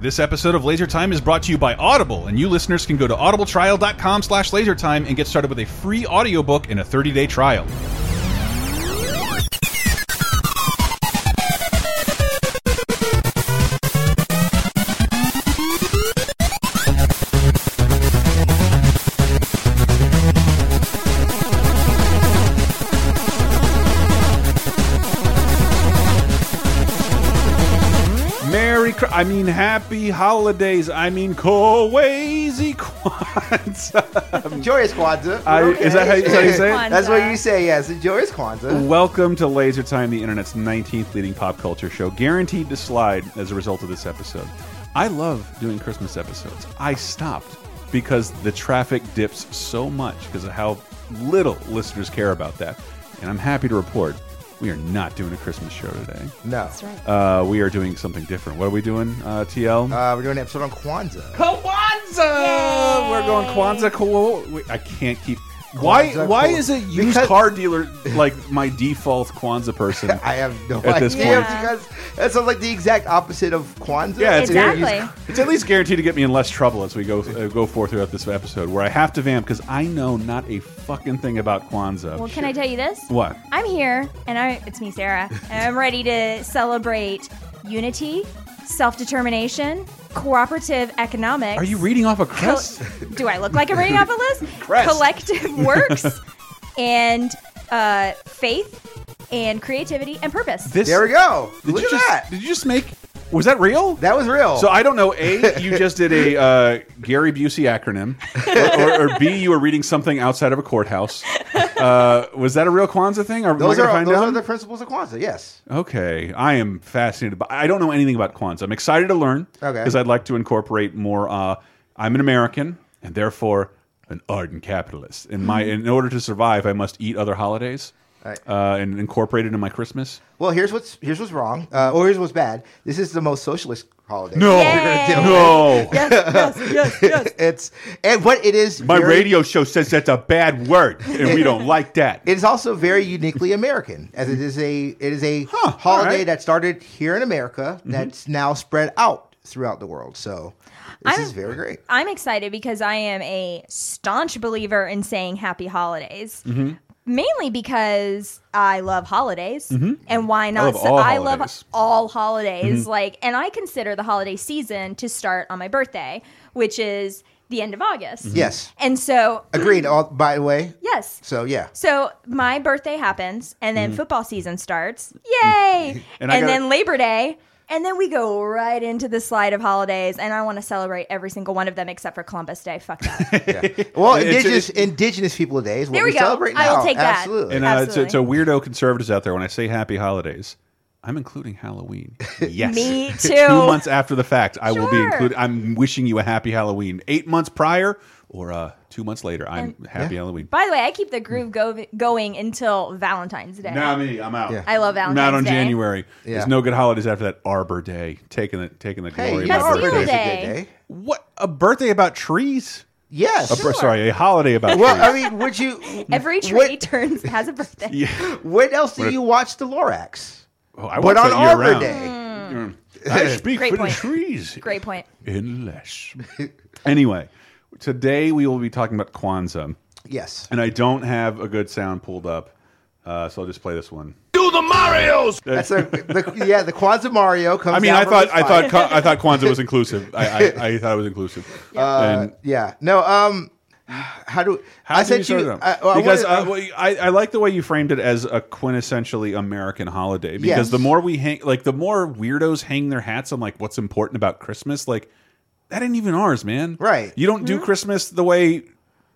This episode of Laser Time is brought to you by Audible, and you listeners can go to audibletrial.com slash lasertime and get started with a free audiobook and a 30-day trial. I mean, happy holidays. I mean, Kowazi Kwanzaa. Joyous Kwanzaa. I- Okay. is that how you- is that how you say it? That's what you say, yes. Joyous Kwanzaa. Welcome to Laser Time, the internet's 19th leading pop culture show, guaranteed to slide as a result of this episode. I love doing Christmas episodes. I stopped because the traffic dips so much because of how little listeners care about that. And I'm happy to report we are not doing a Christmas show today. No. That's right. Uh, we are doing something different. What are we doing, uh, TL? Uh, we're doing an episode on Kwanzaa. Kwanzaa! We're going Kwanzaa. Ko- wait, I can't keep. Why? Kwanzaa, Why is it used Because- car dealer like my default Kwanzaa person? I have no At this idea point. because that sounds like the exact opposite of Kwanzaa. Yeah, it's Exactly. It's at least guaranteed to get me in less trouble as we go uh, go forth throughout this episode, where I have to vamp because I know not a fucking thing about Kwanzaa. Well, can I tell you this? What? I'm here, and I it's me, Sarah, and I'm ready to celebrate unity, self-determination, cooperative economics. Are you reading off a Co- Do I look like I'm reading off a list? Crest. Collective works and uh, faith and creativity and purpose. This, There we go. Did Look you at just, that. Did you just make? Was that real? That was real. So I don't know. A, you just did a uh, Gary Busey acronym, or, or, or B, you were reading something outside of a courthouse. Uh, was that a real Kwanzaa thing? Or those are those are the principles of Kwanzaa. Yes. Okay, I am fascinated. But I don't know anything about Kwanzaa. I'm excited to learn. Okay. Because I'd like to incorporate more. Uh, I'm an American, and therefore an ardent capitalist. In my, in order to survive, I must eat other holidays. Right. Uh, and incorporate it in my Christmas. Well, here's what's here's what's wrong, uh, or here's what's bad. This is the most socialist holiday. No, Yay. no. yes, yes, yes, yes. it's and what it is. My very- radio show says that's a bad word, and we don't like that. It is also very uniquely American, as it is a it is a Huh, holiday all right. Mm-hmm. that started here in America that's now spread out throughout the world. So this I'm- is very great. I'm excited because I am a staunch believer in saying happy holidays. Mm-hmm. Mainly because I love holidays, mm-hmm. Mm-hmm. and why not? love s- all I love holidays. all holidays. Mm-hmm. Like, and I consider the holiday season to start on my birthday, which is the end of August. Yes, And so, agreed. All, by the way, yes. so yeah, So my birthday happens, and then football season starts. Yay! And and gotta- then Labor Day, and then we go right into the slide of holidays. And I want to celebrate every single one of them except for Columbus Day. Fuck that. well, It's- indigenous it's- indigenous people days. What There we, we go. celebrate I now. will take that. Absolutely. And uh, to, to Absolutely. weirdo conservatives out there, when I say happy holidays, I'm including Halloween. Yes. Me too. Two too. months after the fact, I will be Sure. including. I'm wishing you a happy Halloween. Eight months prior, or uh, two months later, I'm happy Yeah. Halloween. By the way, I keep the groove go- going until Valentine's Day. Now me, I'm out. Yeah. I love I'm Valentine's out on Day. January. Yeah. There's no good holidays after that. Arbor Day, taking the taking the glory. you of my Bastille birthday. Day. day. What a birthday about trees? Yes. A bir- sorry, a holiday about Well, trees. I mean, would you? Every tree What, turns has a birthday. yeah. when else do What- you watch the Lorax? Oh, I But watch on that year Arbor round. Day. I speak Great for point. the trees. Great point. Unless. anyway, today we will be talking about Kwanzaa, Yes. and I don't have a good sound pulled up, uh, so I'll just play this one. Do the Marios! That's a, the, yeah. The Kwanzaa Mario comes. I mean, down I thought his I thought I thought Kwanzaa was inclusive. I, I, I thought it was inclusive. Uh, and yeah. No. Um. How do how I did said you you? it? I, well, I because wanted- uh, well, I, I like the way you framed it as a quintessentially American holiday. Because Yes. the more we hang, like the more weirdos hang their hats on like what's important about Christmas, like that ain't even ours, man. Right. You don't do Christmas the way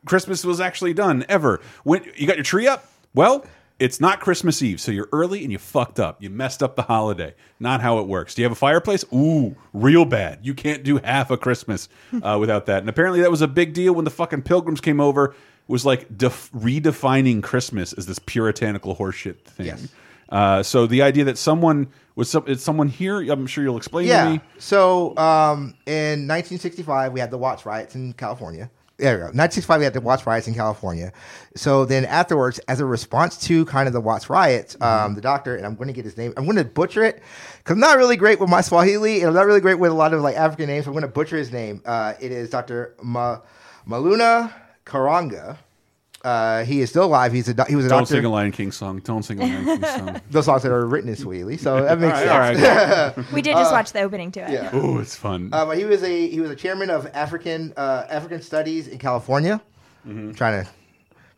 Christmas was actually done ever. When you got your tree up, well, it's not Christmas Eve, so you're early and you fucked up. You messed up the holiday. Not how it works. Do you have a fireplace? Ooh, real bad. You can't do half a Christmas uh, without that. And apparently, that was a big deal when the fucking pilgrims came over. It was like def redefining Christmas as this puritanical horseshit thing. Yes. Uh, so the idea that someone was some, it's someone here, I'm sure you'll explain to Yeah. me. So um, in 1965, we had the Watts riots in California. there we go. 1965, we had the Watts riots in California. So then afterwards, as a response to kind of the Watts riots, um, the doctor, and I'm going to get his name, I'm going to butcher it because I'm not really great with my Swahili and I'm not really great with a lot of like African names. So I'm going to butcher his name. Uh, it is Dr. Ma- Maluna Karenga. Uh, he is still alive. He's a he was a Don't doctor. sing a Lion King song. Don't sing a Lion King song. Those songs that are written in Swahili, so that makes all right, sense. all right. We did just watch the opening to it. yeah. Ooh, it's fun. Uh, but he was a he was a chairman of African uh, African Studies in California. I'm trying to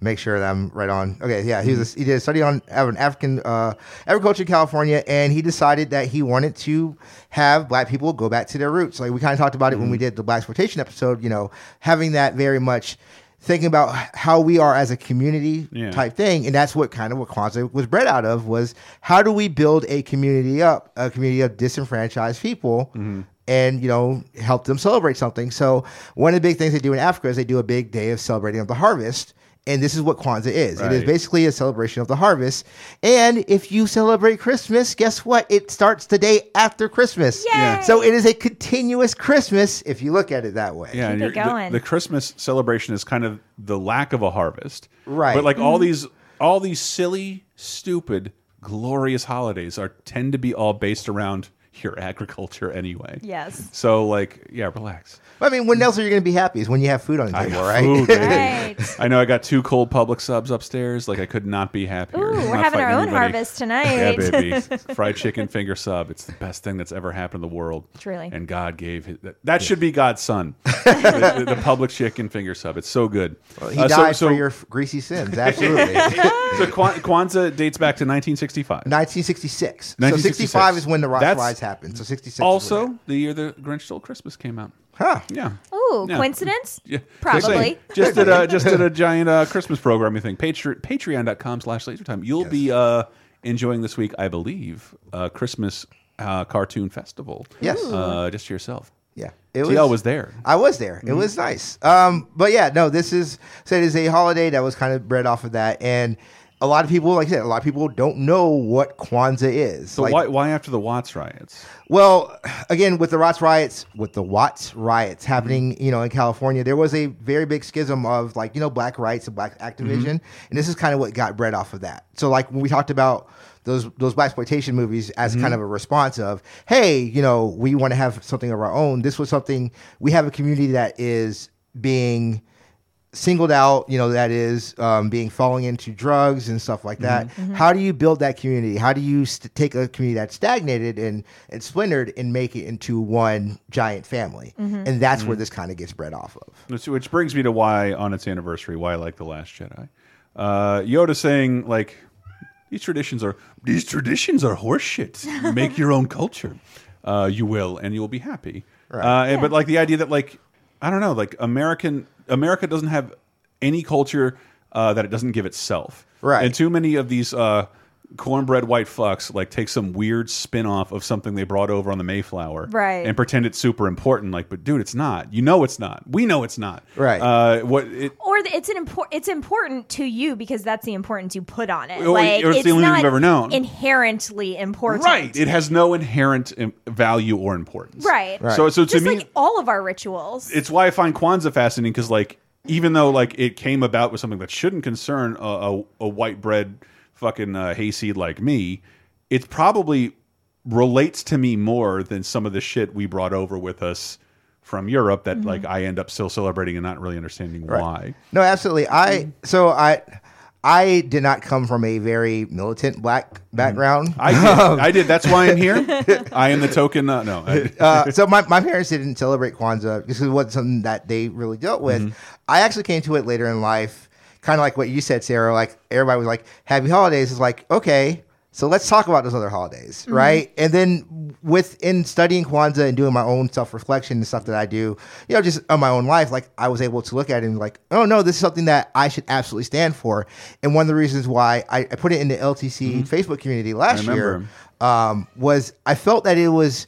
make sure that I'm right on. Okay, yeah, he was a, he did a study on Af- African uh, agriculture in California, and he decided that he wanted to have black people go back to their roots. Like we kind of talked about it when we did the black exploitation episode. You know, having that very much thinking about how we are as a community Yeah. type thing. And that's what kind of what Kwanzaa was bred out of was how do we build a community up a community of disenfranchised people mm-hmm. and you know help them celebrate something. So one of the big things they do in Africa is they do a big day of celebrating of the harvest and this is what Kwanzaa is. It is basically a celebration of the harvest. And if you celebrate Christmas, guess what? It starts the day after Christmas. Yay! Yeah. So it is a continuous Christmas if you look at it that way. Yeah, Keep it you're- the- going. The, Christmas celebration is kind of the lack of a harvest, Right. But like Mm-hmm. all these, all these silly, stupid, glorious holidays are tend to be all based around your agriculture anyway. Yes. So like, yeah, relax. I mean, when else are you going to be happy? Is when you have food on the table, got right? food, baby. Right. I know I got two cold Publix subs upstairs. Like I could not be happier. Ooh, we're having our own anybody. harvest tonight. Yeah, baby. Fried chicken finger sub. It's the best thing that's ever happened in the world. Truly. And God gave his, that, that should be God's son. the, the- the Publix chicken finger sub. It's so good. He Uh, so- died so, for your greasy sins. Absolutely. So Kwan- Kwanzaa dates back to 1965. 1966. So 65 is when the Ross That's happened. So 66. is Also, the year the Grinch Stole Christmas came out. Huh. Yeah. Ooh, Yeah. coincidence? Yeah, Probably. Just did a just did a giant uh, Christmas programming thing. Patre- Patreon.com slash lasertime. You'll be uh, enjoying this week, I believe, uh, Christmas uh, cartoon festival. Yes. Uh, just to yourself. Yeah. It TL was there. I was there. It was nice. Um, but yeah, no, this is so it is a holiday that was kind of bred off of that, and a lot of people, like I said, a lot of people don't know what Kwanzaa is. So like, why why after the Watts riots? Well, again, with the Watts riots, with the Watts riots mm-hmm. happening, you know, in California, there was a very big schism of like, you know, black rights and black mm-hmm. activism, and this is kind of what got bred off of that. So, like when we talked about those those black exploitation movies as mm-hmm. kind of a response of, hey, you know, we want to have something of our own. This was something we have a community that is being singled out, you know, that is um, being falling into drugs and stuff like that. How do you build that community? How do you st- take a community that's stagnated and, and splintered and make it into one giant family? And that's where this kind of gets bred off of. Which, which brings me to why on its anniversary, why I like the Last Jedi. Uh, Yoda saying like these traditions are these traditions are horseshit. Make your own culture. Uh, you will, and you will be happy. Right. Uh, and- But like the idea that like I don't know, like American America doesn't have any culture uh, that it doesn't give itself. Right. And too many of these uh, cornbread white fucks like take some weird spin off of something they brought over on the Mayflower. Right. And pretend it's super important. Like, but dude, it's not. You know it's not. We know it's not. Right. Uh, what it, Or the, it's an important It's important to you because that's the importance you put on it. Or- like or it's the only thing not you've ever known. Inherently important. Right. It has no inherent im- value or importance. Right. Right. So, so to Just me, like all of our rituals. it's why I find Kwanzaa fascinating because, like, even though like it came about with something that shouldn't concern a, a, a white bread fucking uh, hayseed like me, it probably relates to me more than some of the shit we brought over with us from Europe that like I end up still celebrating and not really understanding why. No, absolutely. I so I I did not come from a very militant black background. I did. I did. That's why I'm here. I am the token. Uh, no. Uh, so my, my parents didn't celebrate Kwanzaa because it wasn't something that they really dealt with. Mm-hmm. I actually came to it later in life, kind of like what you said, Sarah. Like everybody was like, "Happy holidays." Is like, okay, so let's talk about those other holidays, right? And then within studying Kwanzaa and doing my own self reflection and stuff that I do, you know, just on my own life, like I was able to look at it and be like, oh no, this is something that I should absolutely stand for. And one of the reasons why I, I put it in the LTC Facebook community last Mm-hmm. year um, was I felt that it was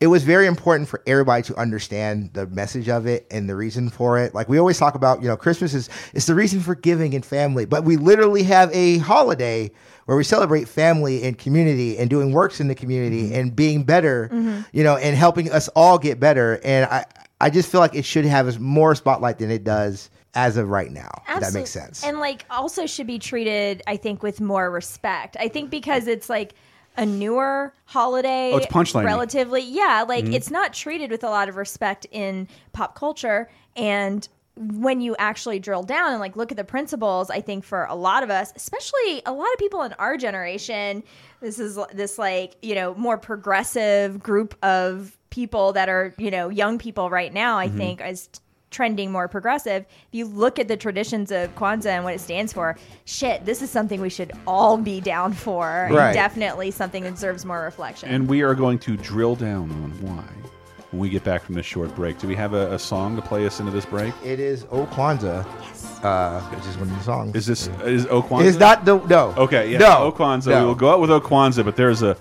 it was very important for everybody to understand the message of it and the reason for it. Like we always talk about, you know, Christmas is it's the reason for giving and family, but we literally have a holiday where we celebrate family and community and doing works in the community mm-hmm. and being better, mm-hmm. you know, and helping us all get better. And I I just feel like it should have more spotlight than it does as of right now. If that makes sense. And like also should be treated, I think, with more respect. I think because it's like a newer holiday. Oh, it's punchline-y. Relatively, yeah. Like Mm-hmm. it's not treated with a lot of respect in pop culture. And when you actually drill down and like look at the principles, I think for a lot of us, especially a lot of people in our generation, this is this like you know more progressive group of people that are you know young people right now. Mm-hmm. I think is trending more progressive. If you look at the traditions of Kwanzaa and what it stands for, shit, this is something we should all be down for. Right. And definitely something that deserves more reflection. And we are going to drill down on why when we get back from this short break. Do we have a, a song to play us into this break? it is O Kwanzaa, uh, which is one of the songs. Is this is Okwanzaa? It's not the no. Okay, yeah. No. Okwanzaa. No. We will go out with Okwanzaa, but there's a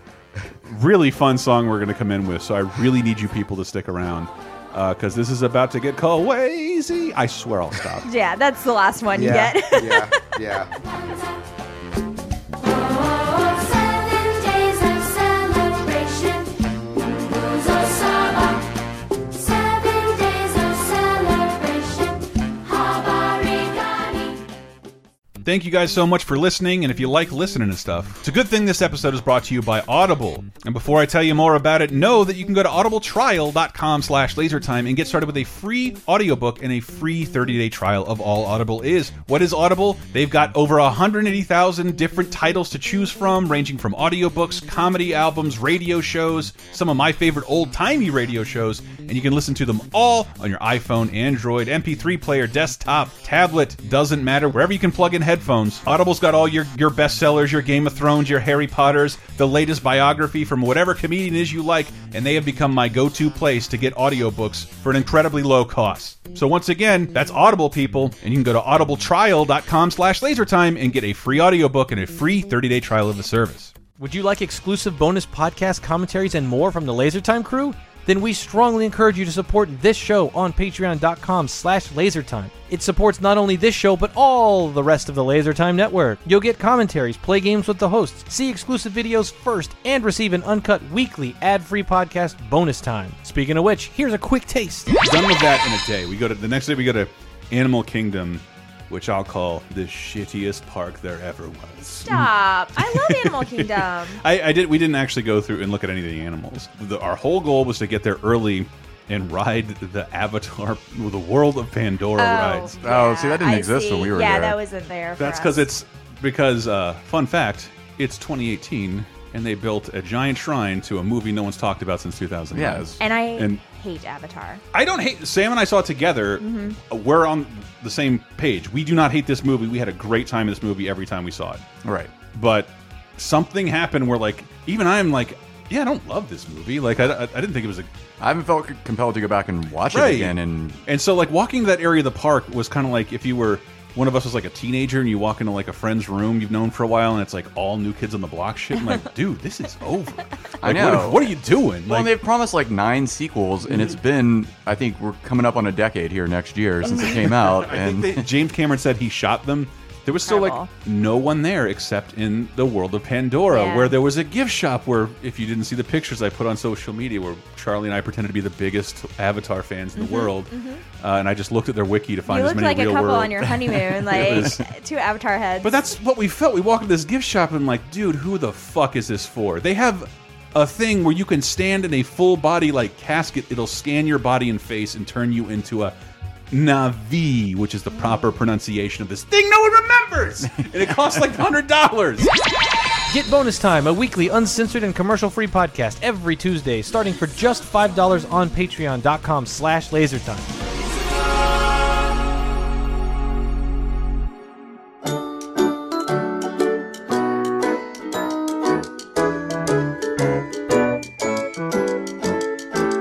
really fun song we're going to come in with. So I really need you people to stick around Uh, because this is about to get crazy. I swear I'll stop. yeah, that's the last one Yeah. you get. yeah. Yeah. Thank you guys so much for listening, and if you like listening to stuff, it's a good thing this episode is brought to you by Audible. And before I tell you more about it, know that you can go to audibletrial.com slash lasertime and get started with a free audiobook and a free 30-day trial of all Audible is. What is Audible? They've got over 180,000 different titles to choose from, ranging from audiobooks, comedy albums, radio shows, some of my favorite old-timey radio shows, and you can listen to them all on your iPhone, Android, MP3 player, desktop, tablet, doesn't matter, wherever you can plug in headphones. Audible's got all your, your bestsellers, your Game of Thrones, your Harry Potters, the latest biography from whatever comedian is you like, and they have become my go-to place to get audiobooks for an incredibly low cost. So once again, that's Audible people, and you can go to audibletrial.com slash lasertime and get a free audiobook and a free 30-day trial of the service. Would you like exclusive bonus podcast commentaries and more from the LaserTime crew? Then we strongly encourage you to support this show on patreon.com slash lasertime. It supports not only this show, but all the rest of the LaserTime network. You'll get commentaries, play games with the hosts, see exclusive videos first, and receive an uncut weekly ad-free podcast bonus time. Speaking of which, here's a quick taste. Done with that in a day. We go to the next day. We go to Animal Kingdom, which I'll call the shittiest park there ever was. Stop. I love Animal Kingdom. I, I did. We didn't actually go through and look at any of the animals. The, our whole goal was to get there early and ride the Avatar, the World of Pandora rides. Oh, see, that didn't I exist when we were yeah, there. Yeah, that wasn't there. for That's because it's because uh, fun fact, it's 2018 and they built a giant shrine to a movie no one's talked about since 2000. Yes. And I and- hate Avatar. I don't hate Sam and I saw it together. Mm-hmm. Uh, We're on the same page. We do not hate this movie. We had a great time in this movie every time we saw it. Right. But something happened where like even I'm like, yeah, I don't love this movie. Like I, I, I didn't think it was a I haven't felt compelled to go back and watch Right. it again. And And so, like, walking that area of the park was kind of like if you were one of us was like a teenager and you walk into like a friend's room you've known for a while and it's like all new kids on the block shit. I'm like, dude, this is over. Like, I What, know. what are you doing? well, Like, they've promised like nine sequels, and it's been I think we're coming up on a decade here next year since it came out. And they, James Cameron said he shot them. There was still like no one there except in the world of Pandora, Yeah. where there was a gift shop where, if you didn't see the pictures I put on social media, where Charlie and I pretended to be the biggest Avatar fans in the world, uh, and I just looked at their wiki to find You as many like a couple world. on your honeymoon, like was- two Avatar heads. But that's what we felt. We walked into this gift shop and I'm like, dude, who the fuck is this for? They have a thing where you can stand in a full body like casket. It'll scan your body and face and turn you into a Navi, which is the proper pronunciation of this thing no one remembers. and it costs like hundred dollars. Get Bonus Time, a weekly uncensored and commercial-free podcast every Tuesday, starting for just $5 on patreon.com slash lasertime.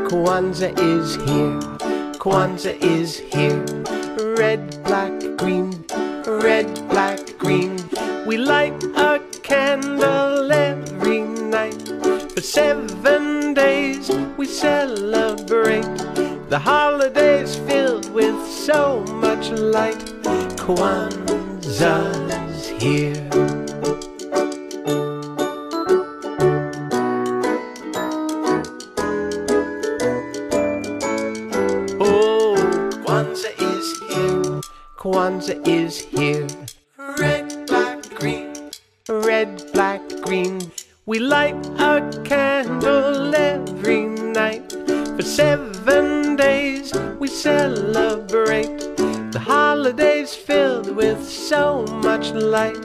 Kwanzaa is here. Kwanzaa is here. Red, black, green. Red, black, green. We light a candle every night. For seven days we celebrate. The holidays filled with so much light. Kwanzaa's here. Kwanzaa is here. Is here. Red, black, green. Red, black, green. We light a candle every night. For seven days we celebrate. The holidays filled with so much light.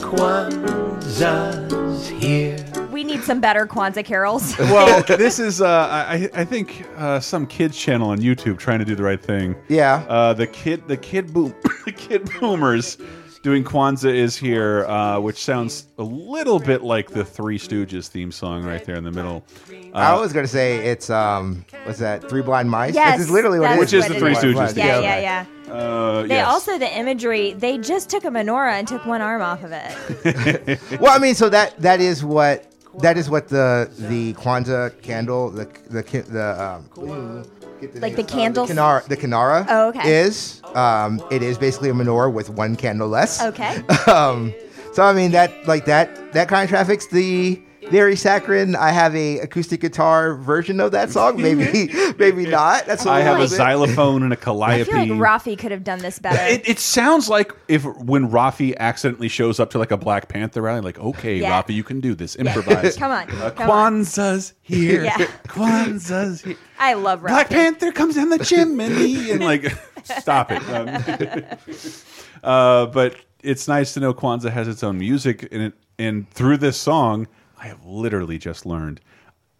Kwanzaa's here. We need some better Kwanzaa carols. Well, this is uh, I I think uh, some kids channel on YouTube trying to do the right thing. Yeah. Uh, the kid the kid boom the kid boomers doing Kwanzaa is here, uh, which sounds a little bit like the Three Stooges theme song right there in the middle. I Uh, was gonna say it's um, what's that? Three blind mice. Yes, This is literally what it that's is. Which is the it Three is. Stooges Yeah, together. yeah, yeah. uh, They yes. also the imagery. They just took a menorah and took one arm off of it. Well, I mean, so that that is what that is what the the Kwanzaa candle the the the um, get Like the name, uh, candles? the the Kinara Oh, okay. is um, it is basically a menorah with one candle less. Okay. um, so I mean that like that that kind of traffics the very saccharine. I have a acoustic guitar version of that song. Maybe maybe not. That's I have a little bit- xylophone and a I feel calliope. like Raffi could have done this better. It, it sounds like if when Raffi accidentally shows up to like a Black Panther rally, like, okay, Yeah. Raffi, you can do this. Improvise. Come on, Uh, come on. Kwanzaa's here. Yeah. Kwanzaa's here. I love Raffi. Black Panther comes down the chimney and like, stop it. Um, uh, but it's nice to know Kwanzaa has its own music and it, and through this song, I have literally just learned.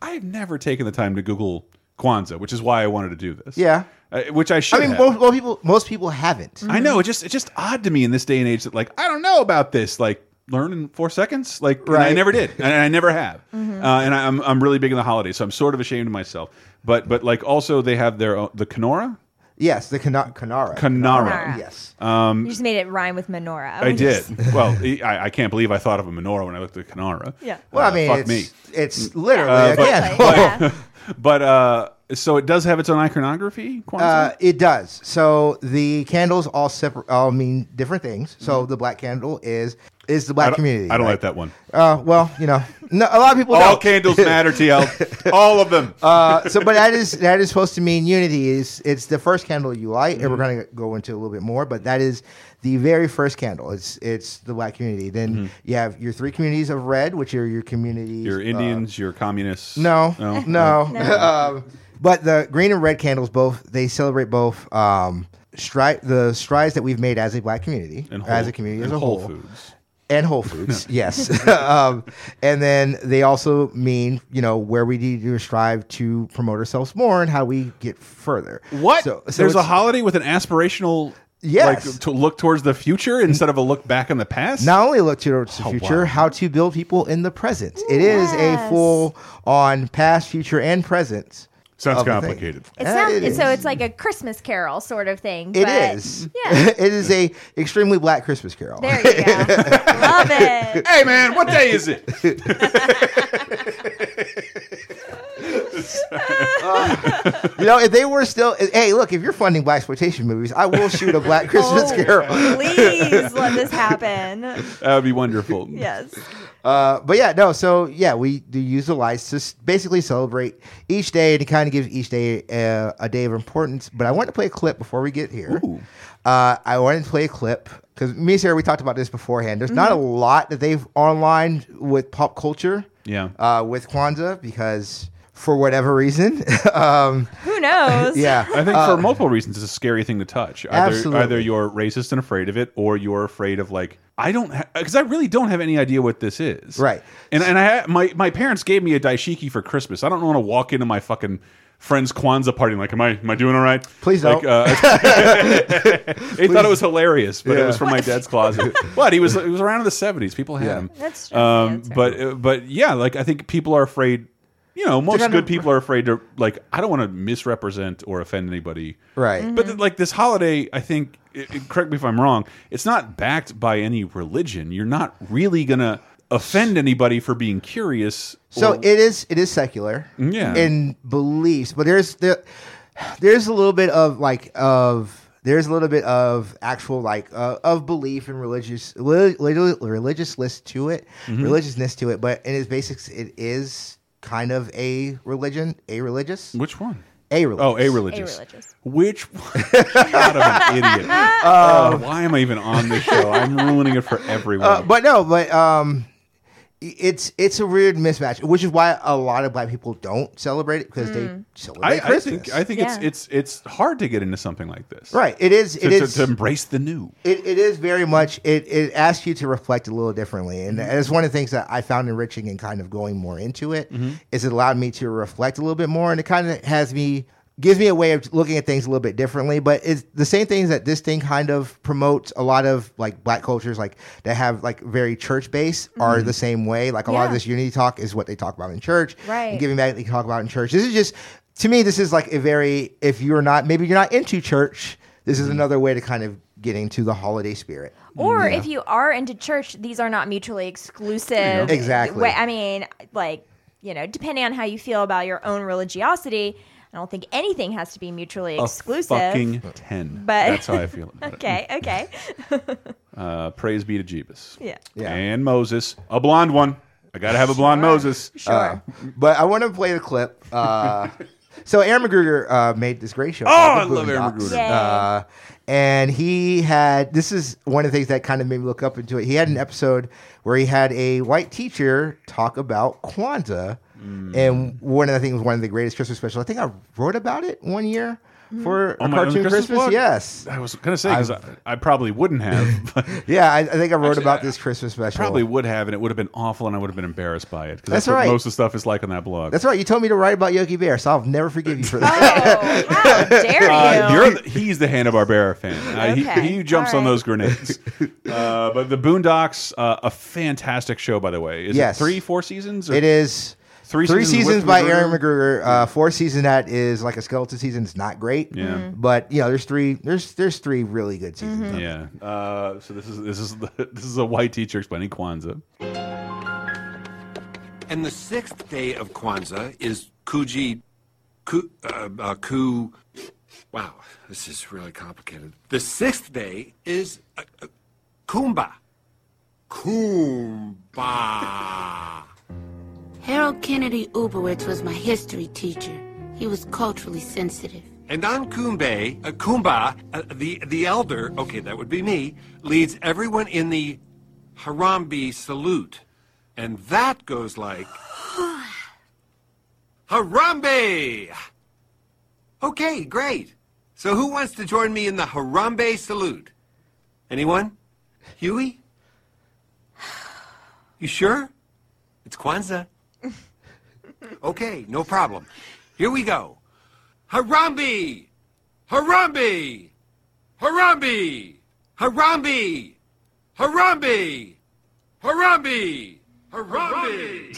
I have never taken the time to Google Kwanzaa, which is why I wanted to do this. Yeah. Uh, which I should. I mean, most, most people most people haven't. I know. It's just it's just odd to me in this day and age that like I don't know about this. Like learn in four seconds. Like and I never did, and I never have. Uh, and I, I'm I'm really big in the holidays, so I'm sort of ashamed of myself. But but like also they have their own, the Kenora. Yes, the Kana- Kanara. Kanara. Kanara. Yes. you just made it rhyme with menorah. I did. well, I, I can't believe I thought of a menorah when I looked at Kanara. Yeah. Well, Uh, I mean, fuck it's, me. it's literally Uh, a but- candle. yeah. But uh, so it does have its own iconography. Kwanzaa? Uh, it does. So the candles all separate, all mean different things. So the black candle is is the black don't, community. I don't right? like that one. Uh, well, you know, no, a lot of people All don't. candles matter, TL. All of them. Uh, so, but that is that is supposed to mean unity. Is it's the first candle you light, and we're going to go into a little bit more. But that is the very first candle. It's it's the black community. Then you have your three communities of red, which are your communities. your uh, Indians, your communists. No, no, no. um, but the green and red candles both they celebrate both um, stri- the strides that we've made as a black community, And as a community as a Whole whole, Foods. And Whole Foods. yes, um, and then they also mean you know where we need to strive to promote ourselves more and how we get further. What? So, so There's a holiday with an aspirational, Yes. like to look towards the future instead of a look back in the past. not only look towards the Oh, future, wow. how to build people in the present. It is a full on past, future, and present. Sounds of the thing. complicated. It Uh, sounds it so. is. It's like a Christmas carol sort of thing. It but is. Yeah. it is a extremely black Christmas carol. There you go. Love it. Hey man, what day is it? You know, if they were still, hey, look, if you're funding black exploitation movies, I will shoot a black Christmas Oh, carol. Please let this happen. That would be wonderful. Yes. Uh, but yeah, no. So yeah, we do use the lights to basically celebrate each day to kind of give each day a, a day of importance. But I want to play a clip before we get here. Uh, I wanted to play a clip because me and Sarah we talked about this beforehand. There's not a lot that they've online with pop culture. Yeah. Uh, with Kwanzaa because for whatever reason, um, Who knows? yeah. I think for multiple reasons, it's a scary thing to touch. Either, Absolutely. either you're racist and afraid of it, or you're afraid of like I don't because I really don't have any idea what this is. Right. And and I my my parents gave me a dashiki for Christmas. I don't want to walk into my fucking friend's Kwanzaa party like, am I am I doing all right? Please like, don't. Uh, they thought it was hilarious, but it was from my dad's closet. But he was it was around in the seventies. People had Yeah. him. That's true. Um, but uh, but yeah, like I think people are afraid. You know, most good people are afraid to like. I don't want to misrepresent or offend anybody. Right. But like this holiday, I think. It, it- correct me if I'm wrong. It's not backed by any religion. You're not really gonna offend anybody for being curious. So or- it is it is secular Yeah. in beliefs, but there's there there's a little bit of like of there's a little bit of actual like uh, of belief and religious li- li- religious list to it, Mm-hmm. religiousness to it, but in its basics, it is kind of a religion, a religious which one? A religious. Oh, a religious. A-religious. Which God, I'm an idiot. Uh, why am I even on this show? I'm ruining it for everyone. Uh, but no, but um, it's it's a weird mismatch, which is why a lot of black people don't celebrate it because they celebrate I, I think I think Yeah. it's it's it's hard to get into something like this. right. It is. To, It to- is. to embrace the new. It, it is very much. It, it asks you to reflect a little differently, and Mm-hmm. it's one of the things that I found enriching and kind of going more into it. Mm-hmm. Is it allowed me to reflect a little bit more, and it kind of has me gives me a way of looking at things a little bit differently. But it's the same things that this thing kind of promotes. A lot of like black cultures, like that have like very church based, are mm-hmm. the same way. Like a lot of this unity talk is what they talk about in church, Right. And giving back they talk about in church. This is just to me. This is like a very if you're not maybe you're not into church. This is mm-hmm. another way to kind of get into the holiday spirit. Or if you are into church, these are not mutually exclusive. Exactly. I mean, like, you know, depending on how you feel about your own religiosity, I don't think anything has to be mutually exclusive. A exclusive. fucking ten. But- that's how I feel about okay, okay. Uh, praise be to Jeebus. Yeah. Yeah. And Moses, a blonde one. I gotta have a blonde Moses. Sure. Uh, but I want to play the clip. Uh, so Aaron McGruder uh, made this great show. Oh, I love Aaron Boondocks. McGruder. Uh, and he had this is one of the things that kind of made me look up into it. He had an episode where he had a white teacher talk about Kwanzaa, Mm. and one of the things was one of the greatest Christmas specials. I think I wrote about it one year for Oh, a my own cartoon Christmas Christmas. Yes, I was gonna say 'cause I, I probably wouldn't have. But yeah, I, I think I wrote Actually, about I- this Christmas special. probably would have, and it would have been awful, and I would have been embarrassed by it because that's, That's what right. most of the stuff is like on that blog. That's right. You told me to write about Yogi Bear, so I'll never forgive you for that. Oh, how dare you? Uh, you're the, he's the Hanna Barbera fan. Uh, Okay. he, he jumps All on those grenades. uh, but the Boondocks, uh, a fantastic show, by the way. Is Yes. it three, four seasons? or- It is Three three, seasons seasons, by McGruder? Aaron McGruder. Uh, fourth season that is like a skeleton season. It's not great. Yeah. Mhm. but you know, there's three. There's there's three really good seasons. of it. Yeah. Uh, so this is this is the, this is a white teacher explaining Kwanzaa. And the sixth day of Kwanzaa is Kuji, Ku, uh, uh, Ku. Wow, this is really complicated. The sixth day is uh, uh, Kumba. Kumba. Harold Kennedy Uberwitz was my history teacher. He was culturally sensitive. And on uh, Kumba, uh, the the elder, okay, that would be me, leads everyone in the Harambe salute, and that goes like Harambe. Okay, great. So who wants to join me in the Harambe salute? Anyone? Huey? You sure? It's Kwanzaa. Okay, no problem. Here we go. Harambe! Harambe! Harambe! Harambe! Harambe! Harambe! Harambe!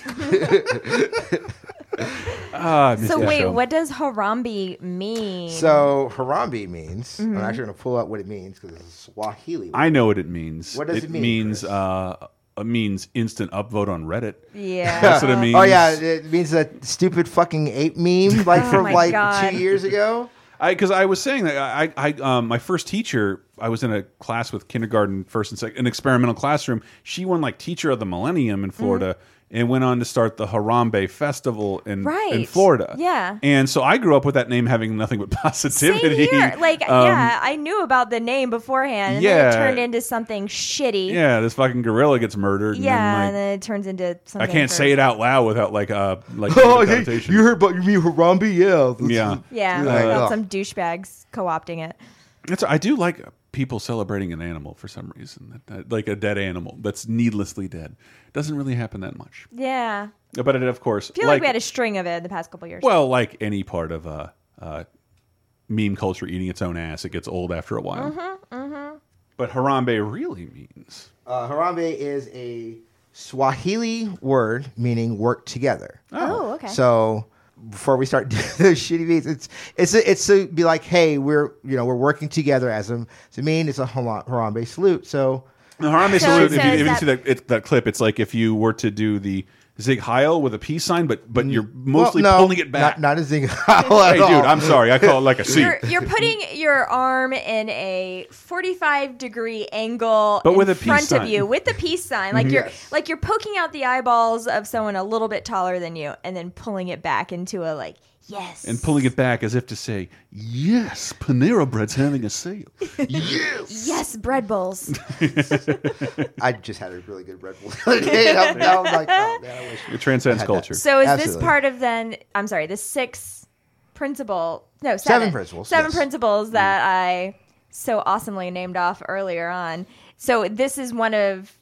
Ah, I missed So that wait, show. what does Harambe mean? So Harambe means. Mm-hmm. I'm actually going to pull out what it means because it's a Swahili. word. I know what it means. What does it mean, means Chris? uh, it means instant upvote on Reddit. yeah. That's what it means. Oh yeah, it means that stupid fucking ape meme like Oh from my like God. two years ago. I because I was saying that I, I um, my first teacher I was in a class with kindergarten first and second an experimental classroom. She won like teacher of the millennium in Florida and went on to start the Harambe Festival in in Florida. Yeah. and so I grew up with that name having nothing but positivity. Same here. Like, Um, yeah, I knew about the name beforehand, and then Yeah. it turned into something shitty. yeah, this fucking gorilla gets murdered. and Yeah, then, like, and then it turns into something. I can't for- say it out loud without like uh like Oh, hey, you heard about you mean Harambe? Yeah. that's- Yeah. Yeah, Like, without ugh. some douchebags co-opting it. It's, I do like people celebrating an animal for some reason, like a dead animal that's needlessly dead. Doesn't really happen that much, Yeah, but it of course. I feel like, we had a string of it in the past couple years. well, like any part of uh, uh, meme culture eating its own ass, it gets old after a while. Mm-hmm, But Harambe really means Uh, Harambe is a Swahili word meaning work together. oh, okay. So before we start doing those shitty beats, it's it's a, it's to be like, hey, we're you know we're working together as a to mean it's a Hara- Harambe salute. So the Harambe So salute. If you, if you see that it, that clip, it's like if you were to do the Sieg Heil with a peace sign, but but you're mostly well, no, pulling it back. Not, not a zing. hey, dude, I'm sorry. I call it like a C. You're, you're putting your arm in a 45 degree angle But in with a front sign. of you with the peace sign. Like mhm. you're Yes. like you're poking out the eyeballs of someone a little bit taller than you and then pulling it back into a like Yes. and pulling it back as if to say, "Yes, Panera Bread's having a sale." yes. Yes, bread bowls. I just had a really good bread bowl. the other day. I'm, now I'm like, oh man, I wish. It transcends I had that. culture. So is Absolutely. this part of then? I'm sorry, the six principle? No, seven, Seven principles, Seven yes. Mm. principles that I so awesomely named off earlier on. So this is one of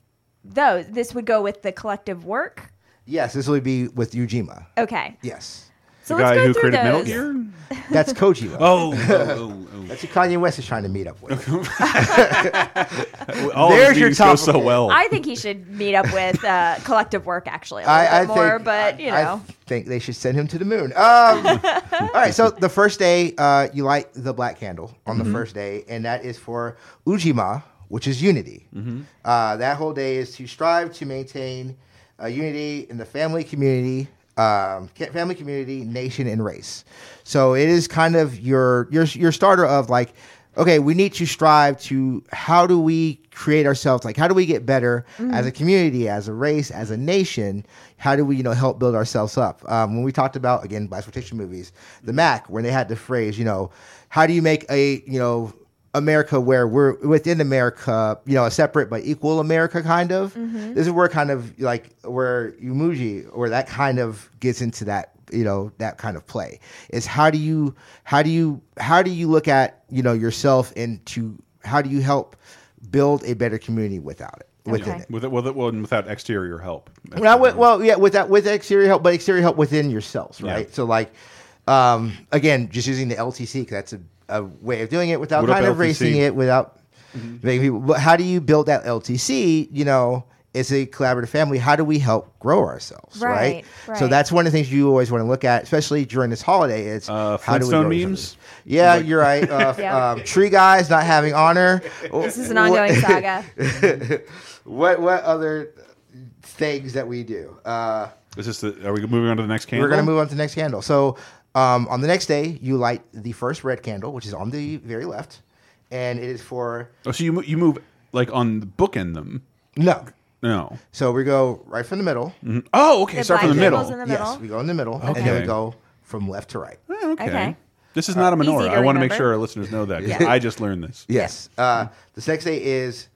those. This would go with the collective work. Yes, this would be with Ujima. Okay. Yes, So the guy who through created Metal those. Gear. that's Kojima. Oh, oh, oh, That's who Kanye West is trying to meet up with. oh. All There's of your these go top so well. I think he should meet up with uh, collective work actually a little I, I bit more, think, but I- you I know. think they should send him to the moon. Um, all right, so the first day, uh, you light the black candle on Mm-hmm. the first day, and that is for Ujima, which is unity. Mm-hmm. Uh, that whole day is to strive to maintain uh, unity in the family community, um, family community, nation, and race. So it is kind of your your your starter of like, okay, we need to strive to how do we create ourselves like how do we get better as a community, as a race, as a nation? How do we you know help build ourselves up? Um, when we talked about again exploitation movies, the Mac, when they had the phrase, you know, how do you make a you know America where we're within America, you know, a separate but equal America kind of. This is where kind of like where Umuji or that kind of gets into that, you know, that kind of play. Is how do you how do you how do you look at, you know, yourself and to how do you help build a better community without it within Okay. it. with it, with it, well, and without exterior help. Well, with, well, yeah, with that, with exterior help, but exterior help within yourselves, right? Yeah. So, like, um, again, just using the LTC because that's a, a way of doing it without What kind of LTC? racing it, without making people. But how do you build that LTC? You know, it's a collaborative family. How do we help grow ourselves, right? Right, So that's one of the things you always want to look at, especially during this holiday. It's Uh, how do we Flintstone grow memes? ourselves. Yeah, you're right. Uh, Yeah. um, tree guys not having honor. This is an ongoing saga. What what other things that we do? Uh, Is this the, are we moving on to the next candle? We're gonna move on to the next candle. So um, on the next day, you light the first red candle, which is on the very left, and it is for Oh, so you you move like on the bookend them? no. No. So we go right from the middle. Oh, okay. The Start from the middle. the middle. Yes, we go in the middle, and then Okay. we go from left to right. Oh, okay. Okay. This is not a menorah. I want to make sure our listeners know that. 'cause Yeah. I just learned this. Yes. Uh, the next day is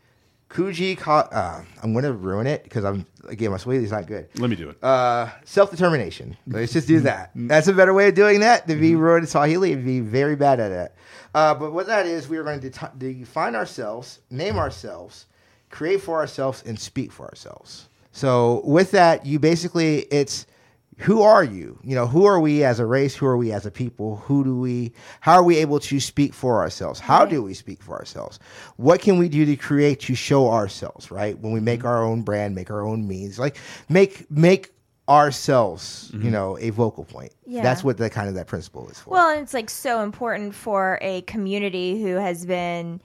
Kuji. Ka- uh, I'm going to ruin it because I'm again my Swahili is not good. Let me do it. Uh, self determination. Let's just do that. That's a better way of doing that. To be ruined Swahili and be very bad at it. Uh, but what that is, we are going to det- define ourselves, name ourselves, create for ourselves, and speak for ourselves. So with that, you basically it's who are you? You know, who are we as a race? Who are we as a people? Who do we? How are we able to speak for ourselves? How do we speak for ourselves? What can we do to create to show ourselves? Right when we make mm-hmm. our own brand, make our own means, like make make ourselves, you mm-hmm. know, a vocal point. Yeah. That's what the kind of that principle is for. Well, and it's like so important for a community who has been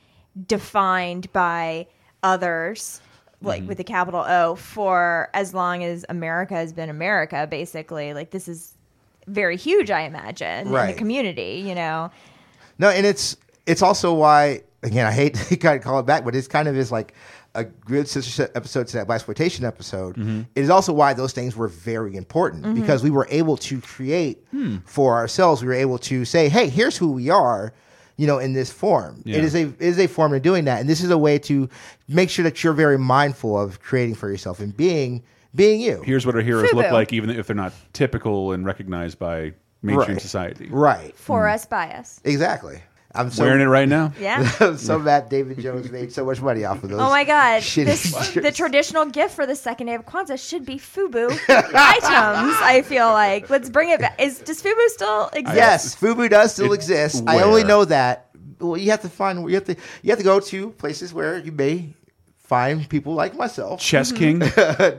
defined by others, like mm-hmm. with a capital O, for as long as America has been America, basically. Like this is very huge, I imagine, in the community, you know. No, and it's it's also why again I hate to kind of call it back, but it's kind of is like a good sister episode to that black exploitation episode. Mm-hmm. It is also why those things were very important mm-hmm. because we were able to create hmm. for ourselves. We were able to say, "Hey, here's who we are." You know, in this form, Yeah. it is a it is a form of doing that, and this is a way to make sure that you're very mindful of creating for yourself and being being you. Here's what our heroes look like, even if they're not typical and recognized by mainstream Right. society. right, For mm. us, by us. exactly. I'm so Wearing it right now. Yeah. I'm so mad David Jones made so much money off of those. Oh my God! This, the traditional gift for the second day of Kwanzaa should be FUBU items. I feel like let's bring it back. Is does FUBU still exist? Yes, Fubu does still It's exist. I only know that. Well, you have to find. You have to. You have to go to places where you may find people like myself. Chess King. Uh,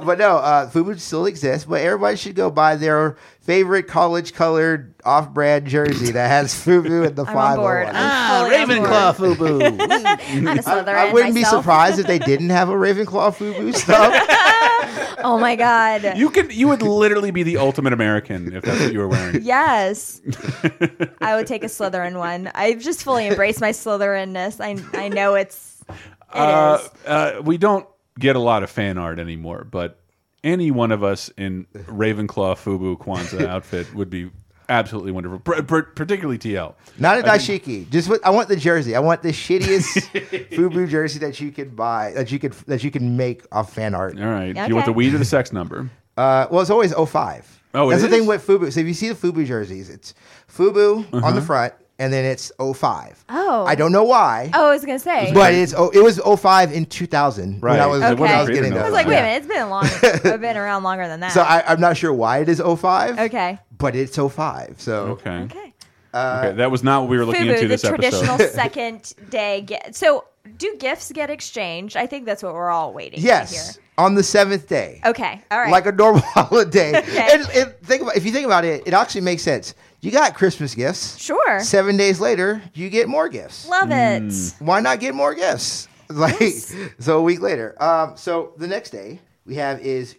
but no, uh, Fubu still exists. But everybody should go buy their favorite college-colored off-brand jersey that has Fubu and the I'm on five. board. on it. I'm fully on board. Fubu. I'm a I, Slytherin I wouldn't be myself. surprised if they didn't have a Ravenclaw Fubu stuff. Oh my God! You could. You would literally be the ultimate American if that's what you were wearing. Yes, I would take a Slytherin one. I've just fully embraced my Slytherinness. I I know it's it is. Uh, uh, we don't get a lot of fan art anymore, but any one of us in Ravenclaw Fubu Kwanzaa outfit would be absolutely wonderful. Pr- pr- particularly TL. Not a dashiki. Just what I want the jersey. I want the shittiest FUBU jersey that you could buy, that you could that you can make off fan art. All right. Do Okay. you want the weed or the sex number? Uh, well, it's always 05. Oh, it That's the is? thing with FUBU. So if you see the FUBU jerseys, it's FUBU on Uh-huh. the front, and then it's 05. Oh. I don't know why, Oh, I was gonna say. but it's oh, it was 05 in 2000 when I Right. was Okay. when I was getting in that. I was like, Yeah. wait a minute, it's been long. I've been around longer than that. So I, I'm not sure why it is 05. okay. But it's 05. So Okay. Okay. Uh, okay. That was not what we were looking Fubu, into the traditional episode. second day. Get, so, do gifts get exchanged? I think that's what we're all waiting to yes, hear. on the seventh day. Okay. All right. Like a normal holiday. Okay. And, and think about if you think about it, it actually makes sense. You got Christmas gifts. sure. Seven days later, you get more gifts. Love Hmm. it. Why not get more gifts? Like so, a week later. Um, so the next day we have is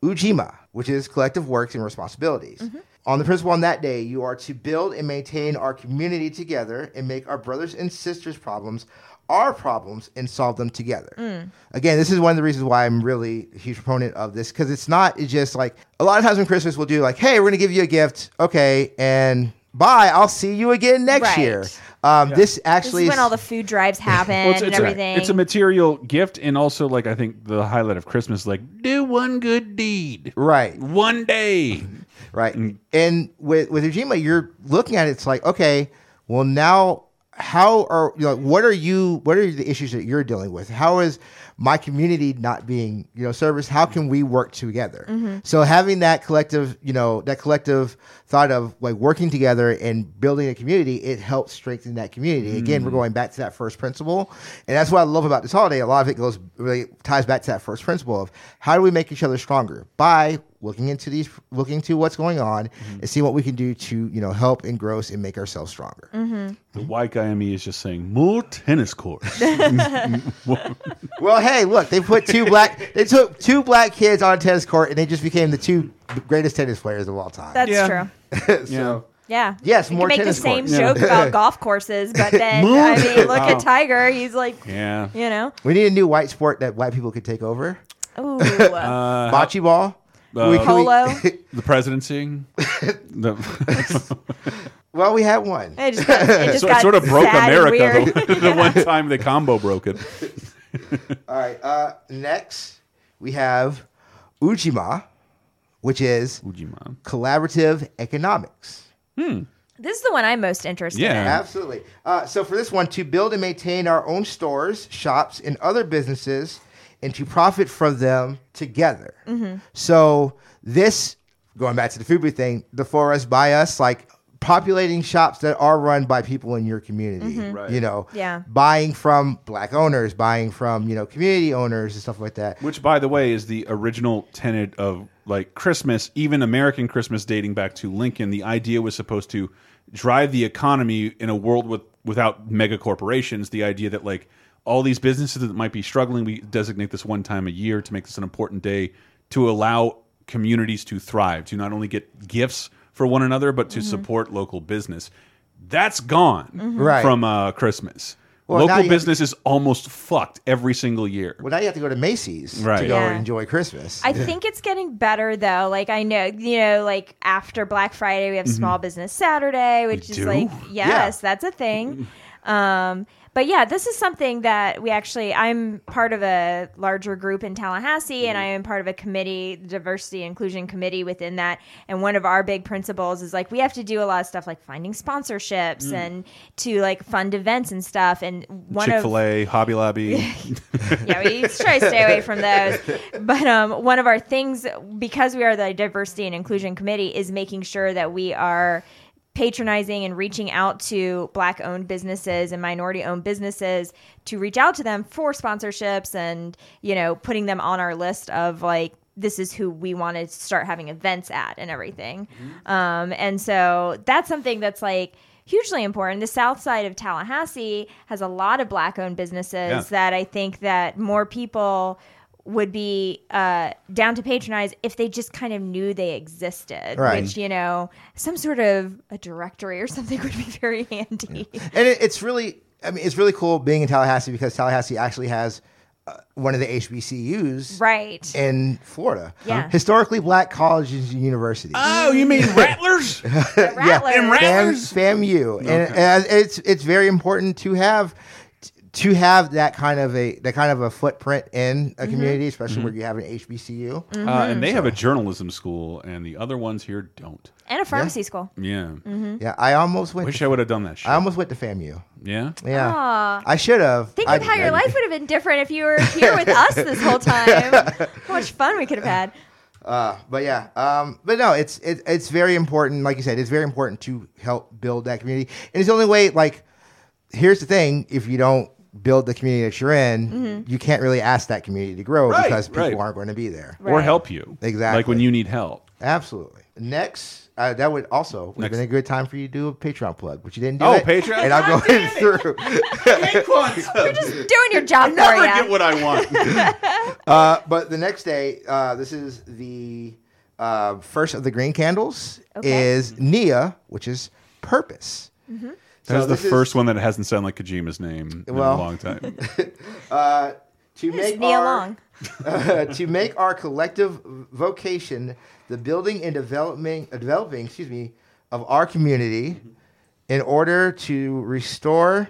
Ujima, which is collective works and responsibilities. Mm-hmm. On the principle on that day, you are to build and maintain our community together and make our brothers and sisters' problems our problems and solve them together. Mm. Again, this is one of the reasons why I'm really a huge proponent of this because it's not it's just like a lot of times when Christmas we'll do like, hey, we're gonna give you a gift, okay, and bye, I'll see you again next Right. year. Um, This This actually is when is- all the food drives happen Well, it's, and it's, a, everything. it's a material gift, and also like I think the highlight of Christmas, like do one good deed, right. one day. right? And with with Ujima, you're looking at it, it's like, okay, well now how are you know what are you what are the issues that you're dealing with? How is my community not being you know serviced? How can we work together? Mm-hmm. So having that collective you know that collective thought of like working together and building a community, it helps strengthen that community. Again, we're mm. going back to that first principle, and that's what I love about this holiday. A lot of it goes really ties back to that first principle of how do we make each other stronger by looking into these looking to what's going on and see what we can do to you know help engross and make ourselves stronger The white guy in me is just saying more tennis courts. well hey look they put two black they took two black kids on a tennis court and they just became the two greatest tennis players of all time That's Yeah. true. so Yeah. Yes, You more can make tennis the same courts. joke Yeah. about golf courses, but then I mean, look at Tiger. He's like, yeah. you know, we need a new white sport that white people could take over ooh, Uh, bocce ball We- can we- polo. the presidency. the, well we had one It just, got, it just so got it sort of broke sad and America weird. the, the one time the combo broke it. all right uh next we have ujamaa which is Ujamaa. collaborative economics This is the one I'm most interested in. Yeah. Absolutely. Uh, so for this one, to build and maintain our own stores, shops, and other businesses, and to profit from them together. Mm-hmm. So this, going back to the Fubu thing, the for us by us, like populating shops that are run by people in your community. Mm-hmm. Right. You know, Yeah. buying from black owners, buying from you know community owners and stuff like that. Which, by the way, is the original tenet of like Christmas, even American Christmas dating back to Lincoln. The idea was supposed to drive the economy in a world with without mega corporations. The idea that like all these businesses that might be struggling, we designate this one time a year to make this an important day to allow communities to thrive, to not only get gifts for one another, but to support local business. That's gone Right. from uh, Christmas. Well, local you have- business is almost fucked every single year. Well, now you have to go to Macy's to go Yeah. and enjoy Christmas. I think it's getting better though. Like I know, you know, like after Black Friday, we have Small Business Saturday, which is do? like yes, that's a thing. Um, but yeah, this is something that we actually. I'm part of a larger group in Tallahassee, and I am part of a committee, diversity inclusion committee within that. And one of our big principles is like we have to do a lot of stuff like finding sponsorships and to like fund events and stuff. And one Chick of Fil A, Hobby Lobby. yeah, we try to stay away from those. But um, one of our things, because we are the diversity and inclusion committee, is making sure that we are patronizing and reaching out to black owned businesses and minority owned businesses to reach out to them for sponsorships and you know putting them on our list of like this is who we want to start having events at and everything. Um, and so that's something that's like hugely important. The south side of tallahassee has a lot of black owned businesses Yeah. that i think that more people would be uh, down to patronize if they just kind of knew they existed Right. which you know some sort of a directory or something would be very handy and it, it's really i mean it's really cool being in tallahassee because tallahassee actually has uh, one of the HBCUs Right. in Florida. Yeah. Historically black colleges and universities. Oh, you mean Rattlers? Rattlers. and Rattlers? FAMU, and, and it's it's very important to have to have that kind of a that kind of a footprint in Mm-hmm. a community, especially where you have an HBCU. Uh, and they have a journalism school, and the other ones here don't. and a pharmacy school. Yeah. Mm-hmm. Yeah, I almost went. Wish to, I would have done that shit. I almost went to FAMU. yeah. Yeah, Aw. I should have. Think I, of how your life would have been different if you were here with us this whole time. How much fun we could have had. Uh, but yeah, um, but no, it's it, it's very important. Like you said, it's very important to help build that community, and it's the only way. Like, here's the thing: if you don't build the community that you're in, Mm-hmm. you can't really ask that community to grow Right, because people right. aren't going to be there. Or help you. Exactly. Like when you need help. Absolutely. Next, uh, that would also would have been a good time for you to do a Patreon plug, but you didn't do Oh, it. Patreon? And I'm going through. You're just doing your job for Never you. get what I want. Uh, but the next day, uh, this is the uh, first of the green candles Okay. is Nia, which is purpose. Mm-hmm. That was the this is, first one that hasn't sounded like Kojima's name in a long time. uh, to It's make Nia our, Long. to make our collective vocation the building and developing, uh, developing, excuse me, of our community, in order to restore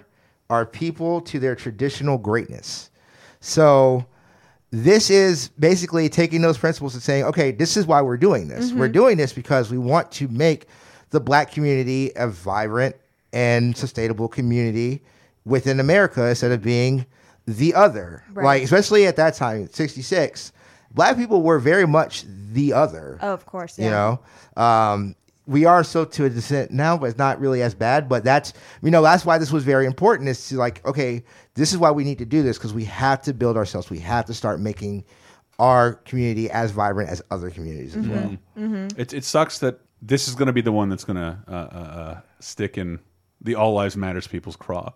our people to their traditional greatness. So, this is basically taking those principles and saying, okay, this is why we're doing this. We're doing this because we want to make the black community a vibrant and sustainable community within America instead of being the other. Right. Like, especially at that time, 66, black people were very much the other. Oh, of course. Yeah. You know, um, we are so to a descent now, but it's not really as bad. But that's you know that's why this was very important. Is to like okay, this is why we need to do this because we have to build ourselves. We have to start making our community as vibrant as other communities as well. It, it sucks that this is going to be the one that's going to uh, uh, uh, stick in the All Lives Matters people's craw.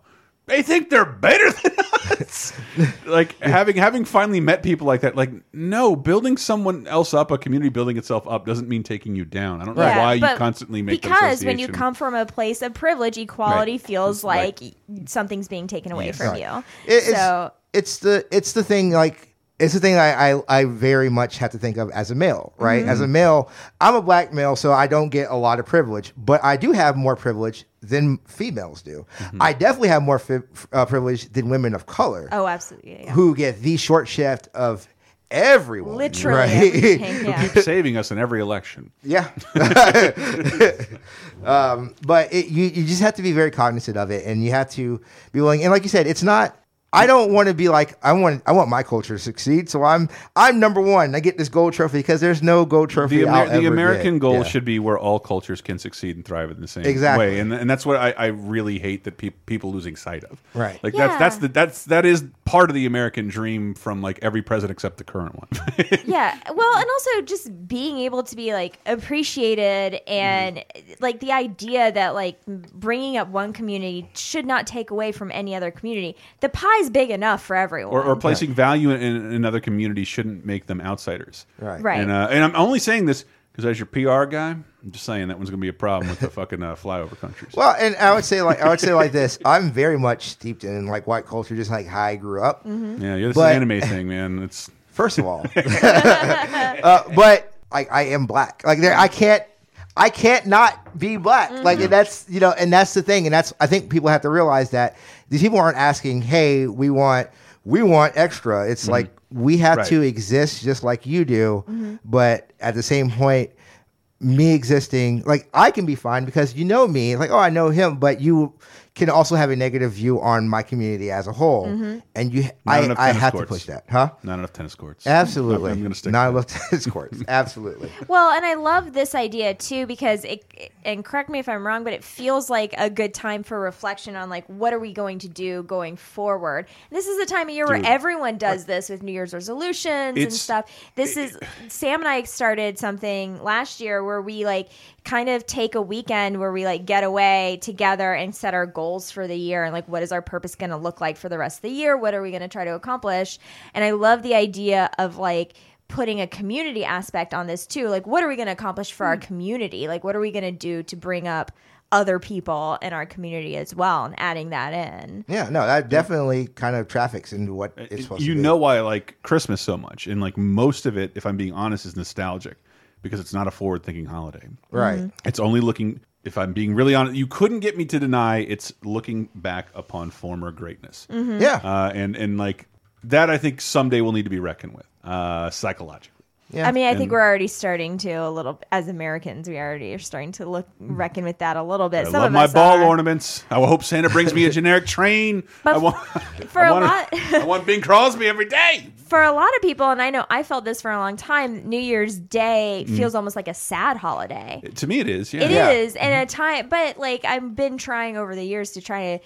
They think they're better than us. like having having finally met people like that. Like no, building someone else up, a community building itself up, doesn't mean taking you down. I don't know Yeah, why you constantly make that because when you come from a place of privilege, equality Right. feels Right. like something's being taken away Yes. from Right. you. It- it's, so it's the it's the thing like it's the thing I, I I very much have to think of as a male, right? As a male, I'm a black male, so I don't get a lot of privilege, but I do have more privilege than females do. I definitely have more fi- uh, privilege than women of color, oh, absolutely. Yeah. who get the short shift of everyone, Literally right? everything. Yeah. keep saving us in every election. Yeah. um, but it, you, you just have to be very cognizant of it and you have to be willing. And like you said, it's not, I don't want to be like, I want, I want my culture to succeed. So I'm, I'm number one. I get this gold trophy because there's no gold trophy. The, Amer the American get. goal Yeah. should be where all cultures can succeed and thrive in the same Exactly. way, and and that's what I, I really hate that peop people losing sight of. Right. Like Yeah. that's that's the that's that is part of the American dream from like every president except the current one. yeah well and also just being able to be like appreciated and mm-hmm. like the idea that like bringing up one community should not take away from any other community the pie's big enough for everyone or, or placing value in, in another community shouldn't make them outsiders. Right. Right. And uh, and I'm only saying this because as your PR guy, I'm just saying that one's gonna be a problem with the fucking uh, flyover countries. Well, and I would say like, I would say like this, I'm very much steeped in like white culture, just like how I grew up. yeah, yeah, this but- is an anime thing, man. It's First of all, uh, but I, I am black. Like there, I can't, I can't not be black. Like mm-hmm. and that's you know, and that's the thing, and that's I think people have to realize that these people aren't asking, hey, we want, we want extra. It's mm-hmm. like we have Right. to exist just like you do, mm-hmm. but at the same point. Me existing, like I can be fine because you know me, like oh I know him, but you can also have a negative view on my community as a whole, mm-hmm. and you, Not I, I have courts. to push that, huh? not enough tennis courts. Absolutely. I'm gonna stick Not with enough tennis courts. Absolutely. Well, and I love this idea too because it and correct me if I'm wrong, but it feels like a good time for reflection on like what are we going to do going forward. This is the time of year Dude. where everyone does this with New Year's resolutions and stuff. This is Sam and I started something last year where we like kind of take a weekend where we like get away together and set our goals for the year and like what is our purpose going to look like for the rest of the year? What are we going to try to accomplish? And I love the idea of like putting a community aspect on this too. Like, what are we going to accomplish for our hmm. community? Like, what are we going to do to bring up other people in our community as well and adding that in. Yeah, no, that definitely kind of traffics into what uh, it's supposed you to be. know why I like Christmas so much, and like most of it, if I'm being honest, is nostalgic because it's not a forward-thinking holiday. Right. Mhm. It's only looking. If I'm being really honest, you couldn't get me to deny it's looking back upon former greatness. Mhm. Yeah. uh, and and like that, I think someday will need to be reckoned with uh, psychologically. I mean, I think we're already starting to a little as Americans. We already are starting to look reckon with that a little bit. I Some love of my us ball are. ornaments. I will hope Santa brings me a generic train. I want, for I a want lot- I want Bing Crosby every day. For a lot of people, and I know I felt this for a long time. New Year's Day Mm. feels almost like a sad holiday. To me, it is. Yeah, It is, and at a time, but like I've been trying over the years to try to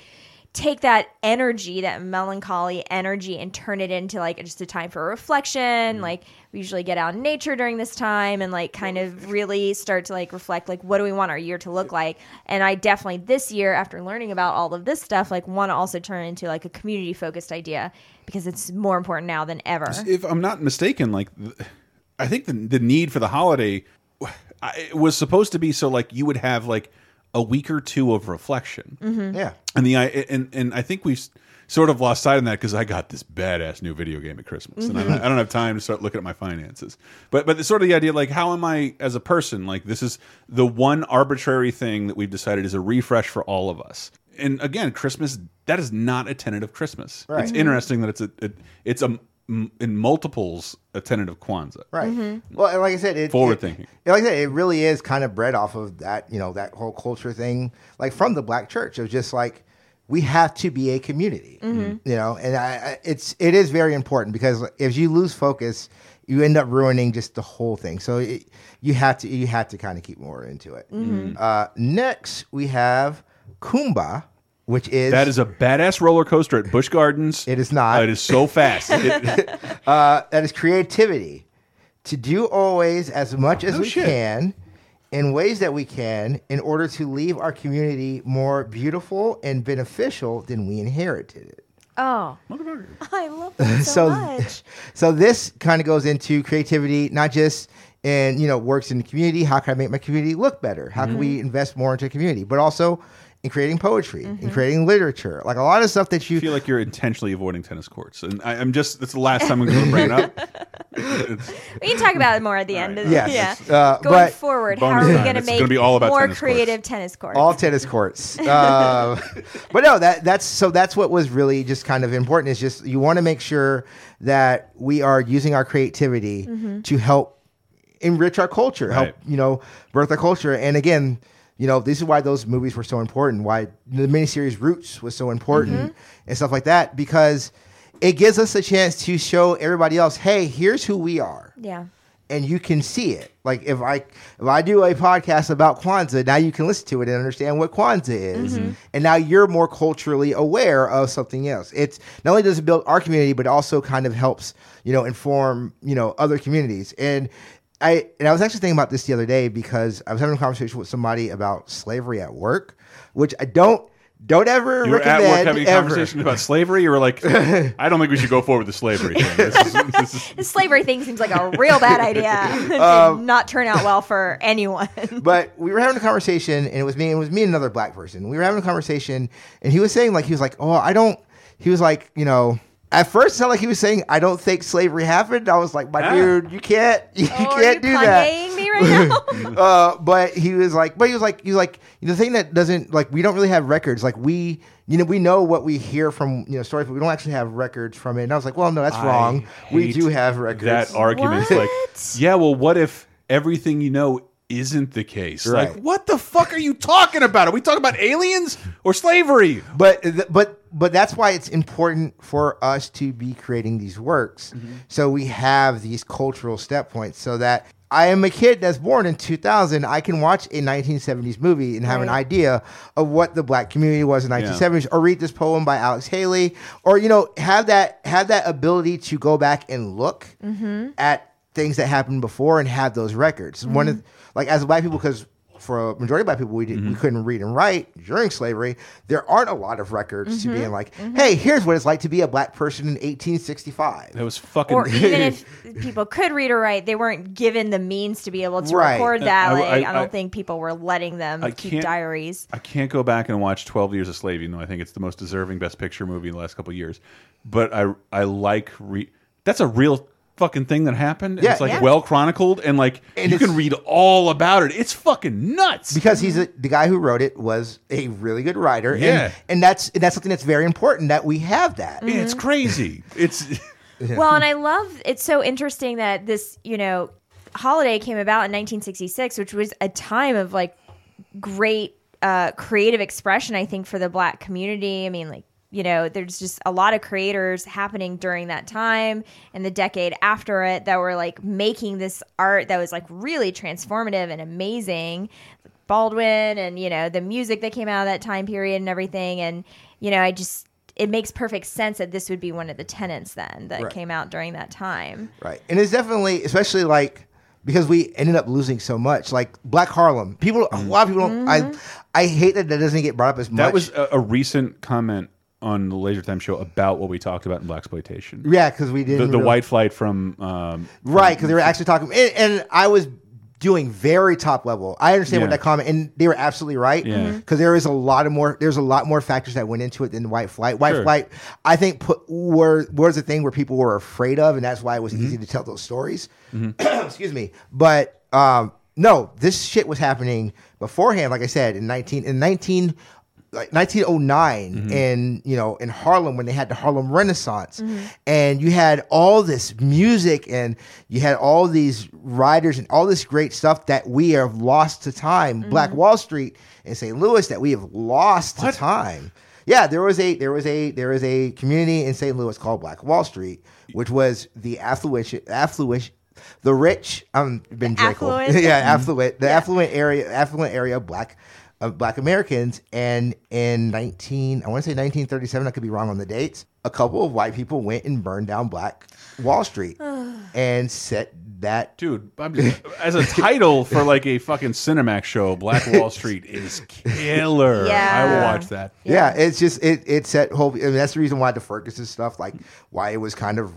take that energy, that melancholy energy, and turn it into like just a time for reflection. Mm-hmm. Like we usually get out in nature during this time, and like kind of really start to like reflect, like what do we want our year to look like? And I definitely this year, after learning about all of this stuff, like want to also turn it into like a community focused idea because it's more important now than ever. if I'm not mistaken, like I think the the need for the holiday it was supposed to be so like you would have like a week or two of reflection. Mhm. Yeah, and the I and and I think we've sort of lost sight of that because I got this badass new video game at Christmas, and I, Mhm. I don't have time to start looking at my finances. But but the sort of the idea like how am I as a person like this is the one arbitrary thing that we've decided is a refresh for all of us. And again, Christmas that is not a tenet of Christmas. Right. It's Mhm. interesting that it's a it, it's a m- in multiples a tenet of Kwanzaa. Right. Mm-hmm. Well, and like I said, it, Forward it- thinking. yeah, Like I said, it really is kind of bred off of that, you know, that whole culture thing, like from the black church of just like we have to be a community, Mhm. you know, and I, I, it's it is very important because if you lose focus, you end up ruining just the whole thing. So it, you have to you have to kind of keep more into it. Mhm. Uh, next, we have Kuumba, which is That is a badass roller coaster at Busch Gardens. It is not. it is so fast. It- uh, that is creativity to do always as much as No we shit. can in ways that we can in order to leave our community more beautiful and beneficial than we inherited it. Oh, I love that so, so much. so this kind of goes into creativity not just in you know works in the community how can i make my community look better how can we invest more into the community but also in creating poetry in creating literature like a lot of stuff that you I feel like you're intentionally avoiding tennis courts, and I, I'm just it's the last time I'm going to bring it up. It's- We can talk about it more at the end. Of Yes. yeah. Uh, Going but- forward, how are we going to It's make gonna be all about more tennis courts. creative tennis courts? all tennis courts. Uh, but no, that that's so that's what was really just kind of important. Is just you want to make sure that we are using our creativity Mhm. to help enrich our culture, help Right. you know birth our culture. And again, you know this is why those movies were so important. Why the miniseries Roots was so important and stuff like that because it gives us a chance to show everybody else, hey, here's who we are yeah. and you can see it. Like if I if I do a podcast about Kwanzaa, now you can listen to it and understand what Kwanzaa is, Mhm. and now you're more culturally aware of something else. It's not only does it build our community, but also kind of helps you know inform you know other communities. And I and I was actually thinking about this the other day because I was having a conversation with somebody about slavery at work, which I don't don't ever you were at recommend work having a ever. conversation about slavery. You were like, I don't think we should go forward with the slavery thing. This is, this is, The slavery thing seems like a real bad idea. it did Um, not turn out well for anyone. but we were having a conversation and it was me it was me and another black person we were having a conversation and he was saying like he was like oh i don't he was like you know at first it sounded like he was saying i don't think slavery happened i was like my Ah. dude you can't you oh, can't you do that me right now? uh, but he was like, but he was like, he was like, the thing that doesn't like, we don't really have records. Like we, you know, we know what we hear from you know stories, but we don't actually have records from it. And I was like, well, no, that's I wrong. We do have records. That argument, like, yeah, well, what if everything you know isn't the case? Like, Right. what the fuck are you talking about? Are we talking about aliens or slavery? But but but that's why it's important for us to be creating these works, Mm-hmm. so we have these cultural step points, so that. I am a kid that's born in 2000. I can watch a 1970s movie and have an idea of what the black community was in 1970s, or read this poem by Alex Haley, or you know have that have that ability to go back and look Mm-hmm. at things that happened before and have those records. One of like as a black people because for a majority of black people, we did, Mm-hmm. we couldn't read and write during slavery. There aren't a lot of records to Mm-hmm. being like, hey, here's what it's like to be a black person in 1865. That was fucking. or even if people could read or write, they weren't given the means to be able to Right. record that. I- like, I- I, don't I- think people were letting them I keep can't- diaries. I can't go back and watch Twelve Years a Slave, even though I think it's the most deserving Best Picture movie in the last couple of years. But I I like re that's a real fucking thing that happened. Yeah. it's like Yeah. well chronicled, and like And you can read all about it. It's fucking nuts. because he's a, the guy who wrote it was a really good writer. Yeah. And, and that's and that's something that's very important that we have that. Mm-hmm. It's crazy. It's Well, and I love it's so interesting that this, you know, holiday came about in 1966, which was a time of like great uh, creative expression, I think, for the black community. I mean, like, you know, there's just a lot of creators happening during that time and the decade after it that were like making this art that was like really transformative and amazing. Baldwin and, you know, the music that came out of that time period and everything. And, you know, I just, it makes perfect sense that this would be one of the tenants then that Right. came out during that time. Right. And it's definitely, especially like because we ended up losing so much, like Black Harlem. People, a lot of people don't. I, mm-hmm. I hate that that doesn't get brought up as much. that was a, a recent comment on the Laser Time show about what we talked about in blaxploitation. yeah, because we didn't the really- white flight from um, right because they were actually talking, and, and I was doing very top level. I understand what that comment, and they were absolutely right. Yeah. Because there is a lot of more. There's a lot more factors that went into it than white flight. White Sure. flight, I think, put were was a thing where people were afraid of, and that's why it was Mm-hmm. easy to tell those stories. Excuse me, but um, no, this shit was happening beforehand. Like I said, in nineteen in nineteen. Like 1909 Mm-hmm. in you know in Harlem when they had the Harlem Renaissance and you had all this music and you had all these writers and all this great stuff that we have lost to time Black Wall Street in St. Louis that we have lost to time yeah there was a there was a there was a community in St. Louis called Black Wall Street which was the affluent affluent the rich um Ben Drakel. affluent? yeah affluent the affluent area affluent area of black of black Americans and in 19 I want to say 1937 I could be wrong on the dates a couple of white people went and burned down Black Wall Street and set that Dude, I'm just, as a title for like a fucking Cinemax show, Black Wall Street is killer. Yeah. I will watch that. Yeah, it's just it it set whole. I mean, that's the reason why the Ferguson stuff, like why it was kind of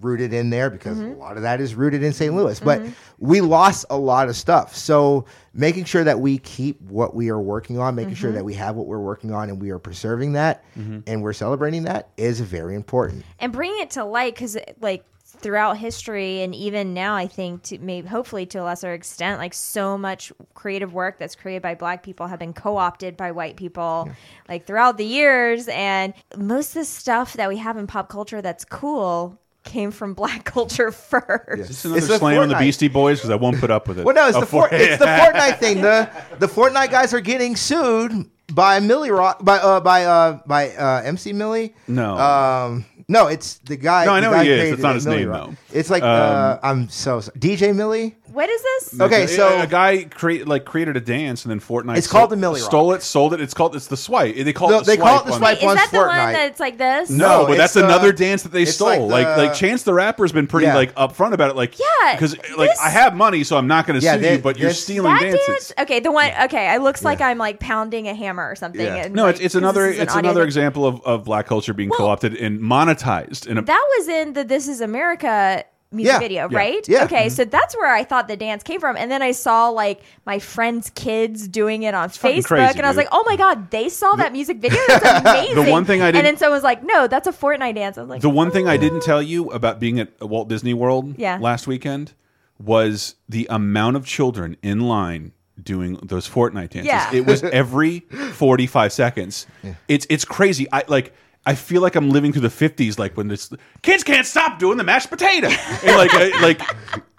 rooted in there because mm-hmm. a lot of that is rooted in St. Louis. But mm-hmm. we lost a lot of stuff, so making sure that we keep what we are working on, making sure mm-hmm. that we have what we're working on, and we are preserving that, and we're celebrating that is very important. and bringing it to light because like throughout history and even now i think to maybe hopefully to a lesser extent like so much creative work that's created by black people have been co-opted by white people like throughout the years and most of the stuff that we have in pop culture that's cool came from black culture first Is this another It's the slam on the Beastie Boys? Because I won't put up with it. Well, no, it's A the for, it's the Fortnite thing. The the Fortnite guys are getting sued by Milly Rock by uh by uh by uh MC Millie. No. Um no, it's the guy. No, I know guy he is. It's not his Millie name, Rock. though. It's like uh I'm so sorry. DJ Millie. What is this Okay, so- a, guy create like created a dance and then Fortnite. It's called the Milly Rock. Stole it, sold it. It's called it's the swipe. They call No, it the they swipe. call it the swipe. Wait, is on that the one Fortnite. that's like this No, No, but that's it's, uh, another dance that they stole. like Like, the- like Chance the Rapper's been pretty Yeah. like upfront about it. Like Yeah, because like this- I have money, so I'm not going to Yeah, sue they- you, but you're stealing that dances. dance okay the one okay it looks like i'm like pounding a hammer or something Yeah. and, No, like, it's, it's 'cause another an it's another example of, of black culture being co-opted and monetized. In a, that was in the This Is America music Yeah. video, Yeah. right? Yeah. Okay, mm-hmm. so that's where I thought the dance came from, and then I saw like my friends' kids doing it on fucking Facebook, crazy, and I was like, "Oh my god, they saw that music video! That's amazing!" one thing I and didn't- And then someone was like, "No, that's a Fortnite dance." I was like, the one thing I "Oh." didn't tell you about being at Walt Disney World Yeah. last weekend was the amount of children in line doing those Fortnite dances. Yeah. It was every 45 seconds. It's it's crazy. I like I feel like I'm living through the 50s like when this kids can't stop doing the mashed potato. and like I- like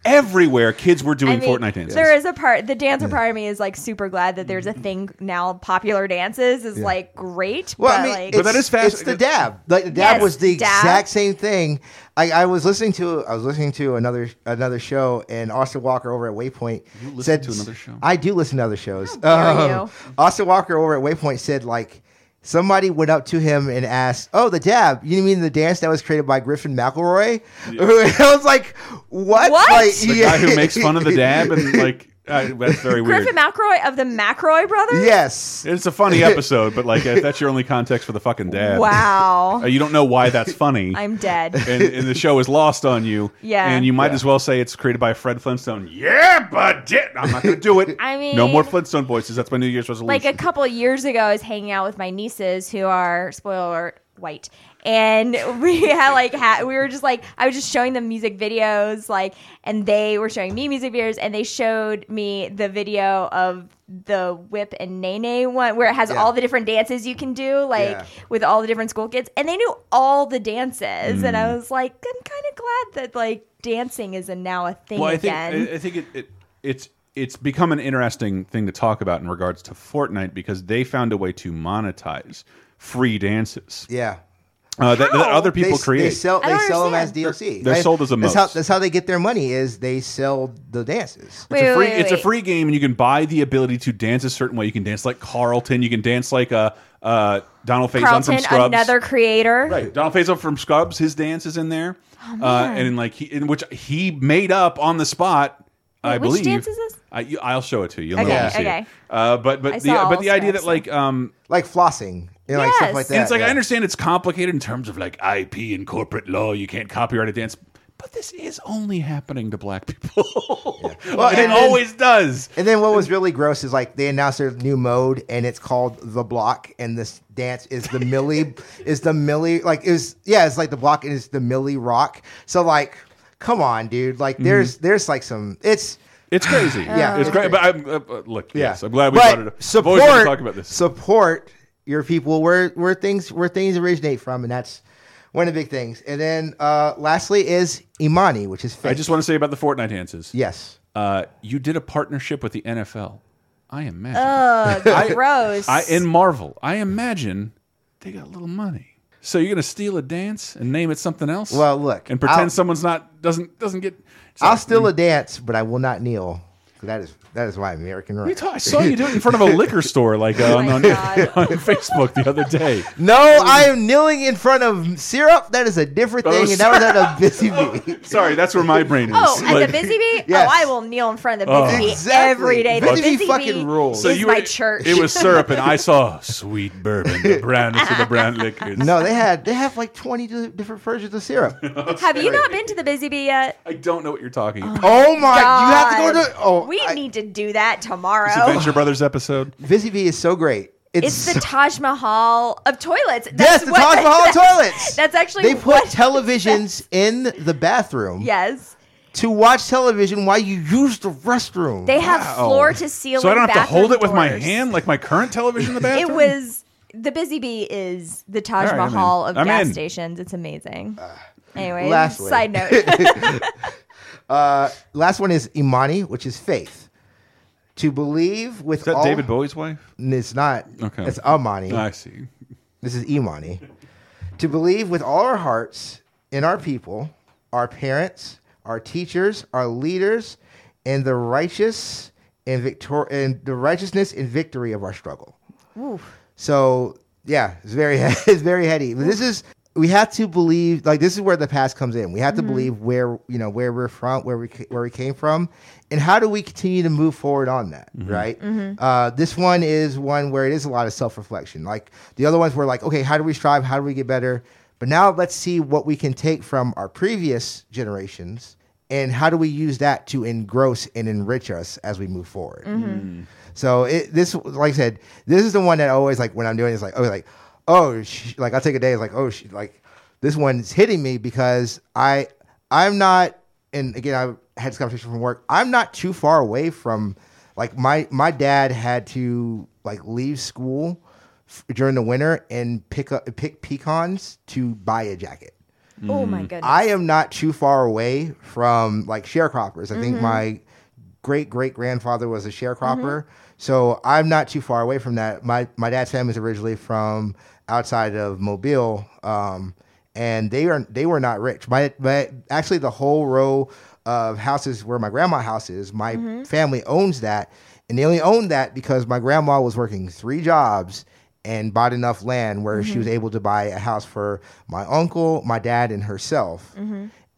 everywhere kids were doing I mean, Fortnite dances. There is a part. The dancer part of me is like super glad that there's a thing now. Popular dances is like great. Well, but, I mean, like, it's, But that is fast- It's the dab. Like the dab Yes, was the dab. exact same thing. I, I was listening to I was listening to another another show, and Austin Walker over at Waypoint listen said to another show? I do listen to other shows. dare you. Um, Austin Walker over at Waypoint said like. Somebody went up to him and asked, "Oh, the dab? You mean the dance that was created by Griffin McElroy?" I was like, "What?" What? Like, the guy who makes fun of the dab and like Uh, that's very weird. Griffin McElroy of the McElroy brothers. Yes. It's a funny episode, but like if that's your only context for the fucking dad. Wow. Uh, you don't know why that's funny. I'm dead. and, and the show is lost on you. Yeah. And you might as well say it's created by Fred Flintstone. Yeah, but I'm not going to do it. I mean- no more Flintstone voices. That's my New Year's resolution. like a couple of years ago, I was hanging out with my nieces who are spoiler alert, white. And we had like ha- we were just like I was just showing them music videos like and they were showing me music videos and they showed me the video of the whip and nae nae one where it has Yeah. all the different dances you can do like Yeah. with all the different school kids and they knew all the dances and Mm. I was like I'm kind of glad that like dancing is a now a thing well, I think again. I, I think it, it it's it's become an interesting thing to talk about in regards to Fortnite because they found a way to monetize free dances Yeah. Uh, that, that other people they, create. They sell. They sell them as. DLC. They're Right? sold as a that's how, that's how they get their money. Is they sell the dances. Wait, it's a free wait, it's a free game and you can buy the ability to dance a certain way. You can dance like Carlton. You can dance like uh, uh, Donald Faison from Scrubs. another creator. Right, Donald Faison from Scrubs. His dance is in there, Oh, uh, and in like he, in which he made up on the spot. I Wait, which believe. dance is this? I, you, I'll show it to you. You'll know Okay, when you see okay. it. Uh, but I but the saw but the idea that like um Like flossing. You know, like stuff like that. and it's like yeah. I understand it's complicated in terms of like IP and corporate law. You can't copyright a dance, but this is only happening to black people. Well, and it then- always does. And then what was really gross is like they announced their new mode and it's called the block and this dance is the Millie is the Millie like is yeah it's like the block and it's the Milly rock. So like come on dude like there's there's like some it's It's crazy. Yeah, it's it's great. great. But I'm, uh, uh, look, yeah. yes, I'm glad we But brought it up. I've Support always to talk about this. Support your people where where things where things originate from and that's one of the big things. And then uh lastly is Imani which is fake. I just want to say about the Fortnite dances. yes. Uh, you did a partnership with the NFL. I imagine. Ugh, gross. I in Marvel. I imagine they got a little money. So you're gonna steal a dance and name it something else? Well, look, and pretend I'll- someone's not doesn't doesn't get. I'll steal a dance but I will not kneel. That is that is my American right. What are you talking- I saw you do it in front of a liquor store, like uh, on, on, on Facebook the other day. No, I am kneeling in front of syrup. That is a different Oh, thing, and that was at a busy bee. Sorry, that's where my brain is. Oh, at the busy bee? Yes. Oh, I will kneel in front of the Oh. busy bee Exactly. every day. The Busy Bee busy fucking bee rules. So is you my were- church. It was syrup, and I saw sweet bourbon, the brownest of the brand liquors. No, they had they have like twenty different versions of syrup. Have you not been to the busy bee yet? I don't know what you're talking about. Oh my! You have to go God. to. Oh, we I- need to do that tomorrow. This Adventure Brothers episode. Busy Bee is so great. It's, It's the Taj Mahal of toilets. yes, That's the what- Taj Mahal of toilets. That's actually they put what- televisions in the bathroom Yes, to watch television while you use the restroom. they have Wow. floor to ceiling. So I don't have to hold it with my hand like my current television in the bathroom. It was the busy bee is the Taj All right, Mahal of I'm gas in. stations. It's amazing. anyway, lastly. side note. uh, last one is Imani, which is faith. To believe with Is that all, David Bowie's wife? It's not. Okay. It's Amani. Ah, I see. This is Imani. to believe with all our hearts in our people, our parents, our teachers, our leaders, and the righteous and victor and the righteousness and victory of our struggle. So yeah, it's very it's very heady. But this is we have to believe like this is where the past comes in. We have to mm-hmm. believe where you know where we're from, where we where we came from, and how do we continue to move forward on that, mm-hmm. right? Mm-hmm. Uh, this one is one where it is a lot of self reflection. Like the other ones were like, okay, how do we strive? How do we get better? But now let's see what we can take from our previous generations and how do we use that to engross and enrich us as we move forward. So it, this, like I said, this is the one that always like when I'm doing this, like oh, like oh, sh- like I'll take a day, it's like oh, sh- like this one's hitting me because I I'm not, and again I had this conversation from work. I'm not too far away from like my my dad had to like leave school f- during the winter and pick up pick pecans to buy a jacket. oh my goodness. I am not too far away from like sharecroppers. I think Mm-hmm. my great great grandfather was a sharecropper, so I'm not too far away from that. My my dad's family is originally from outside of Mobile, um, and they are they were not rich. My, my actually the whole row of houses where my grandma house is, my Mm-hmm. family owns that, and they only owned that because my grandma was working three jobs and bought enough land where she was able to buy a house for my uncle, my dad, and herself.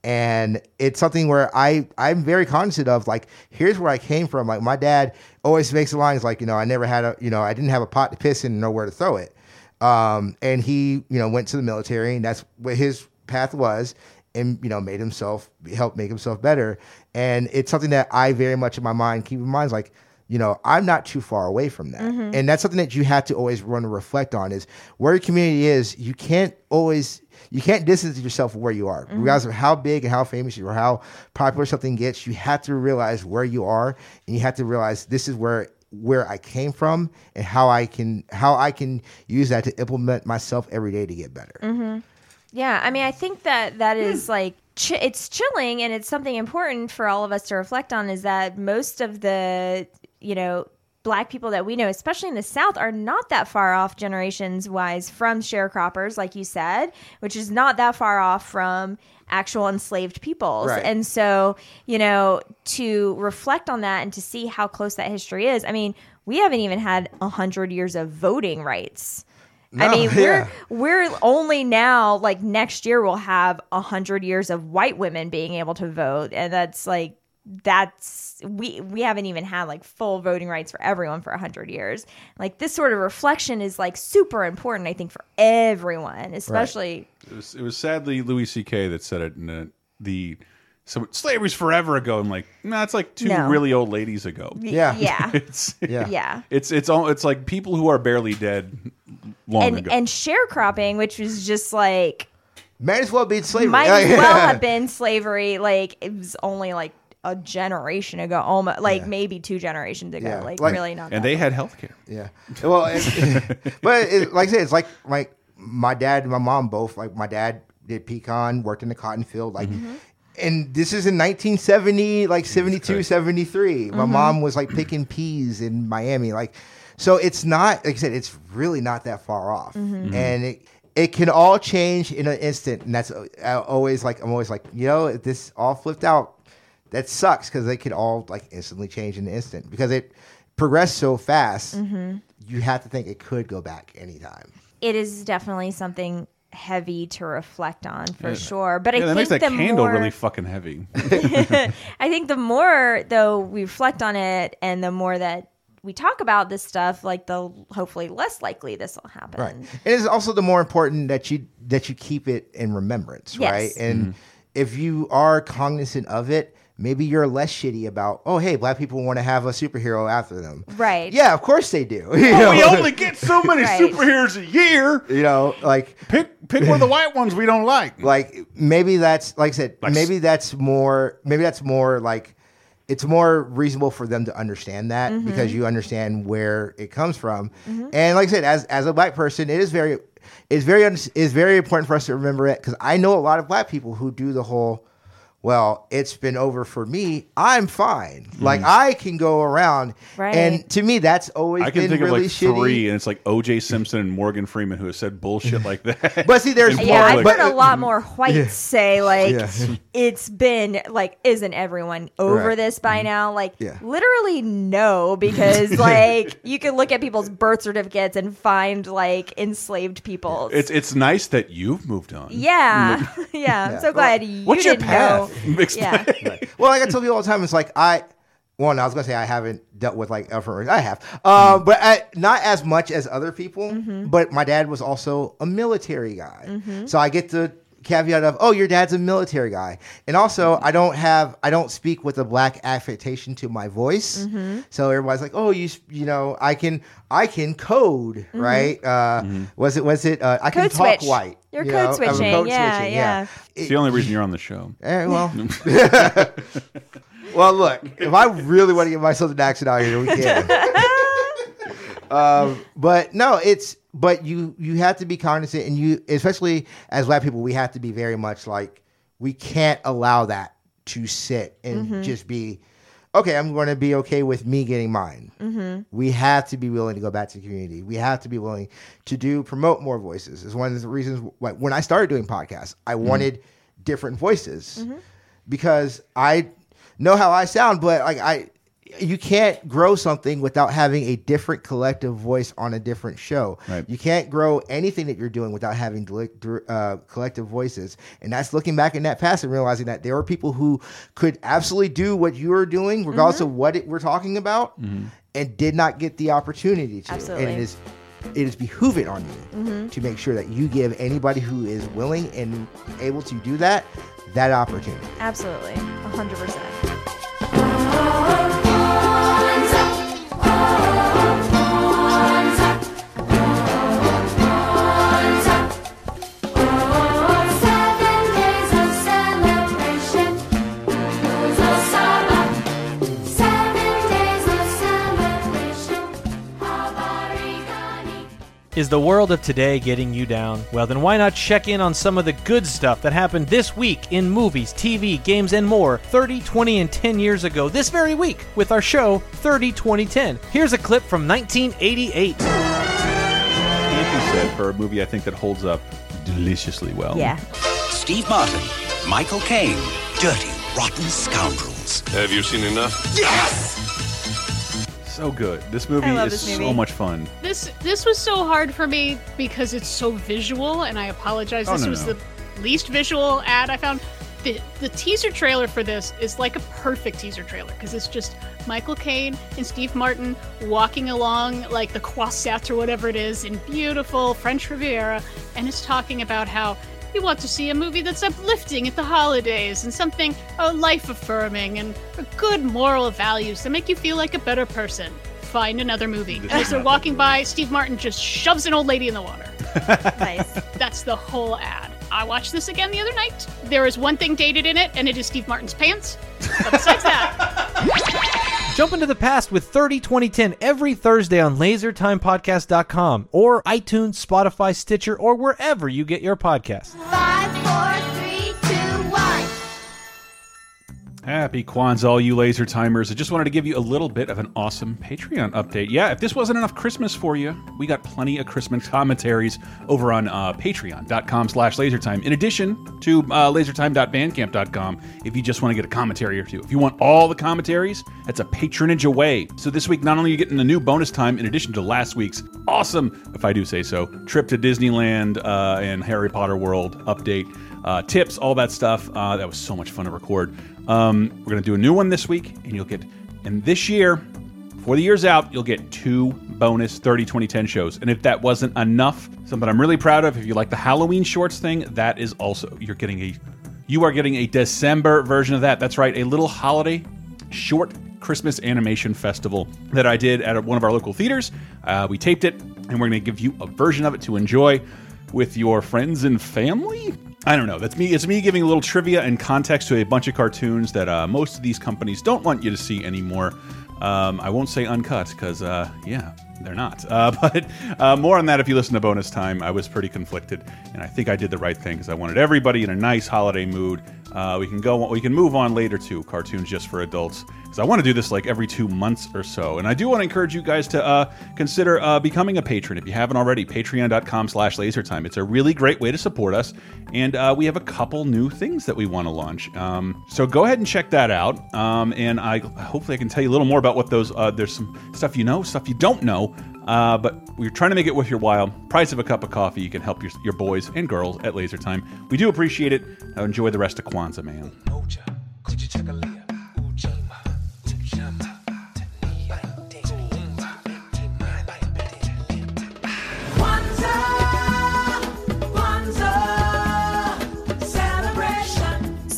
And it's something where I I'm very cognizant of like here's where I came from. Like my dad always makes the lines like you know I never had a you know I didn't have a pot to piss in and nowhere to throw it. Um, and he you know went to the military and that's what his path was and you know made himself help make himself better. And it's something that I very much in my mind keep in mind is like you know i'm not too far away from that. Mm-hmm. And that's something that you have to always run and reflect on is where your community is you can't always you can't distance yourself from where you are. Mm-hmm. Regardless of how big and how famous are how popular something gets you have to realize where you are and you have to realize this is where where i came from and how i can how i can use that to implement myself every day to get better. Mm-hmm. Yeah, I mean, I think that that is hmm. like ch- it's chilling, and it's something important for all of us to reflect on. Is that most of the you know black people that we know, especially in the South, are not that far off generations wise from sharecroppers, like you said, which is not that far off from actual enslaved peoples. Right. And so, you know, to reflect on that and to see how close that history is. I mean, we haven't even had a hundred years of voting rights. I No, mean, we're we're only now like next year we'll have a hundred years of white women being able to vote, and that's like that's we we haven't even had like full voting rights for everyone for a hundred years. Like this sort of reflection is like super important, I think, for everyone, especially It was, it was sadly Louis C.K. that said it in the, the so slavery's forever ago. I'm like, no, it's like two No. really old ladies ago. Yeah. yeah, It's Yeah. yeah. It's it's all it's like people who are barely dead long And ago. and sharecropping, which was just like might as well be slavery might as well have been slavery. Like it was only like a generation ago, almost like maybe two generations ago. Yeah. Like, Like- really not. and that they had health care. Yeah. Well, it, but it, like I said, it's like my my dad and my mom both. Like my dad did pecan, worked in the cotton field. Like, mm-hmm. and this is in 1970, like 72, 73. My mm-hmm. mom was like picking peas in Miami. Like, so it's not like I said, it's really not that far off, mm-hmm. and it. It can all change in an instant, and that's uh, always like I'm always like, you know, if this all flipped out, that sucks because they could all like instantly change in an instant because it progressed so fast. Mm-hmm. You have to think it could go back anytime. it is definitely something heavy to reflect on for sure. But Yeah, I that think makes that the candle more, really fucking heavy. I think the more though we reflect on it, and the more that we talk about this stuff, like the hopefully less likely this will happen. Right. And it's also the more important that you that you keep it in remembrance, Yes. right? And mm-hmm. if you are cognizant of it, maybe you're less shitty about, oh hey, black people want to have a superhero after them. Right. Yeah, of course they do. You know? we only get so many Right. superheroes a year. you know, like Pick pick one of the white ones we don't like. like maybe that's like I said, Like- maybe that's more maybe that's more like it's more reasonable for them to understand that Mm-hmm. because you understand where it comes from. And like I said, as as a black person, it is very it's very it's very important for us to remember it because I know a lot of black people who do the whole well, it's been over for me. I'm fine. Mm. Like I can go around, Right. and to me, that's always I can been think really of like shitty. three, and it's like O.J. Simpson and Morgan Freeman who have said bullshit like that. But see, there's In Yeah, I've heard a lot more whites say like Yeah. it's been like isn't everyone over Right. this by mm-hmm. now? Like Yeah. literally no, because like you can look at people's birth certificates and find like enslaved people. It's it's nice that you've moved on. yeah, mm. yeah. I'm so glad you What's your didn't path? know. Explain. Yeah. well, like I tell people all the time, it's like I. Well, no, I was gonna say I haven't dealt with like elephant. I have, uh, but I, not as much as other people. But my dad was also a military guy, so I get the caveat of, "Oh, your dad's a military guy," and also I don't have, I don't speak with a black affectation to my voice. So everybody's like, "Oh, you, you know, I can, I can code, right? Uh, Was it, was it? Uh, I can talk switch. white. You're you code know? Switching. code Yeah, switching, yeah. It's the only reason you're on the show. Eh, well, well, look. If I really want to get myself an accent out here, we can. um, but no, it's but you you have to be cognizant, and you especially as black people, we have to be very much like we can't allow that to sit and just be. Okay, I'm going to be okay with me getting mine. Mm-hmm. We have to be willing to go back to the community. We have to be willing to do promote more voices. Is one of the reasons why when I started doing podcasts, I mm-hmm. wanted different voices mm-hmm. because I know how I sound, but like I, you can't grow something without having a different collective voice on a different show. Right. You can't grow anything that you're doing without having deli- uh, collective voices. And that's looking back in that past and realizing that there were people who could absolutely do what you were doing, regardless mm-hmm. of what it, we're talking about, mm-hmm. and did not get the opportunity to. Absolutely. And it is it is behooving on you mm-hmm. to make sure that you give anybody who is willing and able to do that that opportunity. Absolutely. 100%. Is the world of today getting you down? Well, then why not check in on some of the good stuff that happened this week in movies, TV, games, and more 30, 20, and 10 years ago this very week with our show 30, 20, 10. Here's a clip from 1988. Anthony said for a movie I think that holds up deliciously well. Yeah. Steve Martin, Michael Caine, dirty, rotten scoundrels. Have you seen enough? So good. This movie is this so much fun. This this was so hard for me because it's so visual, and I apologize. Oh, this no, was no. the least visual ad I found. The, the teaser trailer for this is like a perfect teaser trailer because it's just Michael Caine and Steve Martin walking along like the Croisette or whatever it is in beautiful French Riviera, and it's talking about how you want to see a movie that's uplifting at the holidays and something uh, life affirming and good moral values that make you feel like a better person. Find another movie. This And is as they're walking by, Steve Martin just shoves an old lady in the water. Nice. That's the whole ad. I watched this again the other night. There is one thing dated in it, and it is Steve Martin's pants. But besides that, Jump into the past with 30 2010 every Thursday on lasertimepodcast.com or iTunes, Spotify, Stitcher, or wherever you get your podcasts. Five, four, three, Happy Kwanzaa, all you laser timers. I just wanted to give you a little bit of an awesome Patreon update. Yeah, if this wasn't enough Christmas for you, we got plenty of Christmas commentaries over on uh, patreon.com slash lasertime. In addition to uh, lasertime.bandcamp.com, if you just want to get a commentary or two. If you want all the commentaries, that's a patronage away. So this week, not only are you getting a new bonus time in addition to last week's awesome, if I do say so, trip to Disneyland uh, and Harry Potter World update, uh, tips, all that stuff. Uh, that was so much fun to record. Um, we're going to do a new one this week, and you'll get, and this year, before the year's out, you'll get two bonus 30 2010 shows. And if that wasn't enough, something I'm really proud of, if you like the Halloween shorts thing, that is also, you're getting a, you are getting a December version of that. That's right, a little holiday short Christmas animation festival that I did at one of our local theaters. Uh, we taped it, and we're going to give you a version of it to enjoy with your friends and family. I don't know. That's me. It's me giving a little trivia and context to a bunch of cartoons that uh, most of these companies don't want you to see anymore. Um, I won't say uncut because, uh, yeah, they're not. Uh, but uh, more on that if you listen to bonus time. I was pretty conflicted, and I think I did the right thing because I wanted everybody in a nice holiday mood. Uh, we can go. We can move on later to cartoons just for adults I want to do this like every two months or so. And I do want to encourage you guys to uh, consider uh, becoming a patron if you haven't already. Patreon.com/slash LaserTime. It's a really great way to support us, and uh, we have a couple new things that we want to launch. Um, so go ahead and check that out. Um, and I hopefully I can tell you a little more about what those. Uh, there's some stuff you know, stuff you don't know. Uh, but we're trying to make it worth your while. Price of a cup of coffee. You can help your, your boys and girls at Laser Time. We do appreciate it. Enjoy the rest of Kwanzaa, man.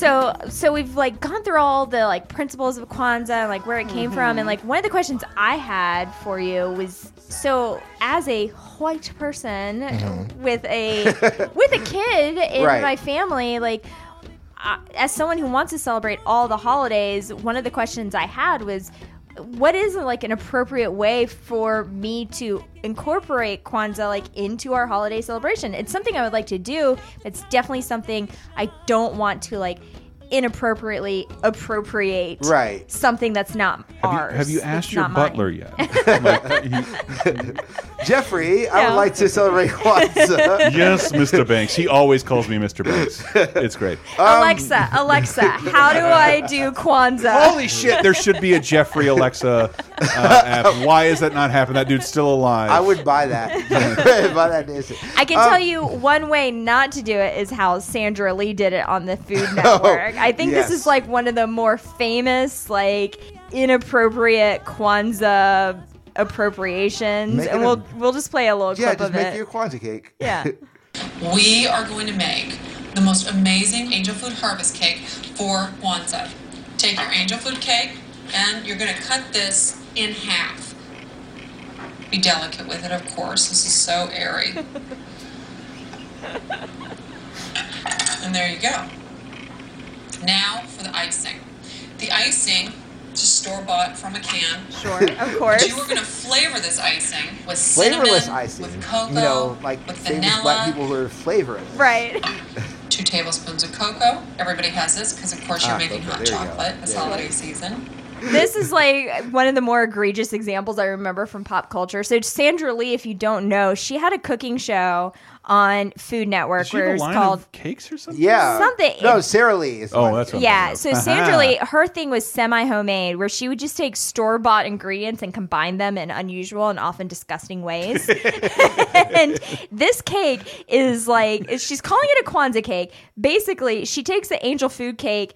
So so we've like gone through all the like principles of Kwanzaa and like where it came from. And like one of the questions I had for you was so as a white person with a with a kid in Right. my family like uh, as someone who wants to celebrate all the holidays one of the questions I had was what is like an appropriate way for me to incorporate Kwanzaa like into our holiday celebration? It's something I would like to do. It's definitely something I don't want to like inappropriately appropriate Right. something that's not Have you, have you asked It's your not mine. butler yet? Like, he- Jeffrey, I would like to celebrate Kwanzaa. yes, Mr. Banks. He always calls me Mr. Banks. It's great. Alexa, Alexa, how do I do Kwanzaa? Holy shit! There should be a Jeffrey Alexa uh, app. Why is that not happening? That dude's still alive. I would buy that. buy that instant. I can Um, tell you one way not to do it is how Sandra Lee did it on the Food Network. I think yes. this is like one of the more famous, like inappropriate Kwanzaa appropriations, Make and a- we'll we'll just play a little Yeah, clip just of make it. your Kwanzaa cake. Yeah. We are going to make the most amazing angel food harvest cake for Kwanzaa. Take your angel food cake and you're going to cut this in half. Be delicate with it, of course. This is so airy. and there you go. Now for the icing. The icing, just store bought from a can. Sure, of course. You are going to flavor this icing with cinnamon, Flavorless icing. with cocoa, you know, like with famous vanilla, black people who are flavorless. Right. two tablespoons of cocoa. Everybody has this because, of course, you're Ah, making cocoa, hot there chocolate. It's Yeah. holiday season. This is like one of the more egregious examples I remember from pop culture. So Sandra Lee, if you don't know, she had a cooking show on Food Network Does she where it's called of cakes or something? Yeah. Something- No, Sara Lee. Is the Oh, one. that's what I'm Yeah, thinking so of. Sandra uh-huh. Lee, her thing was semi homemade, where she would just take store bought ingredients and combine them in unusual and often disgusting ways. and this cake is like, she's calling it a Kwanzaa cake. Basically, she takes the angel food cake,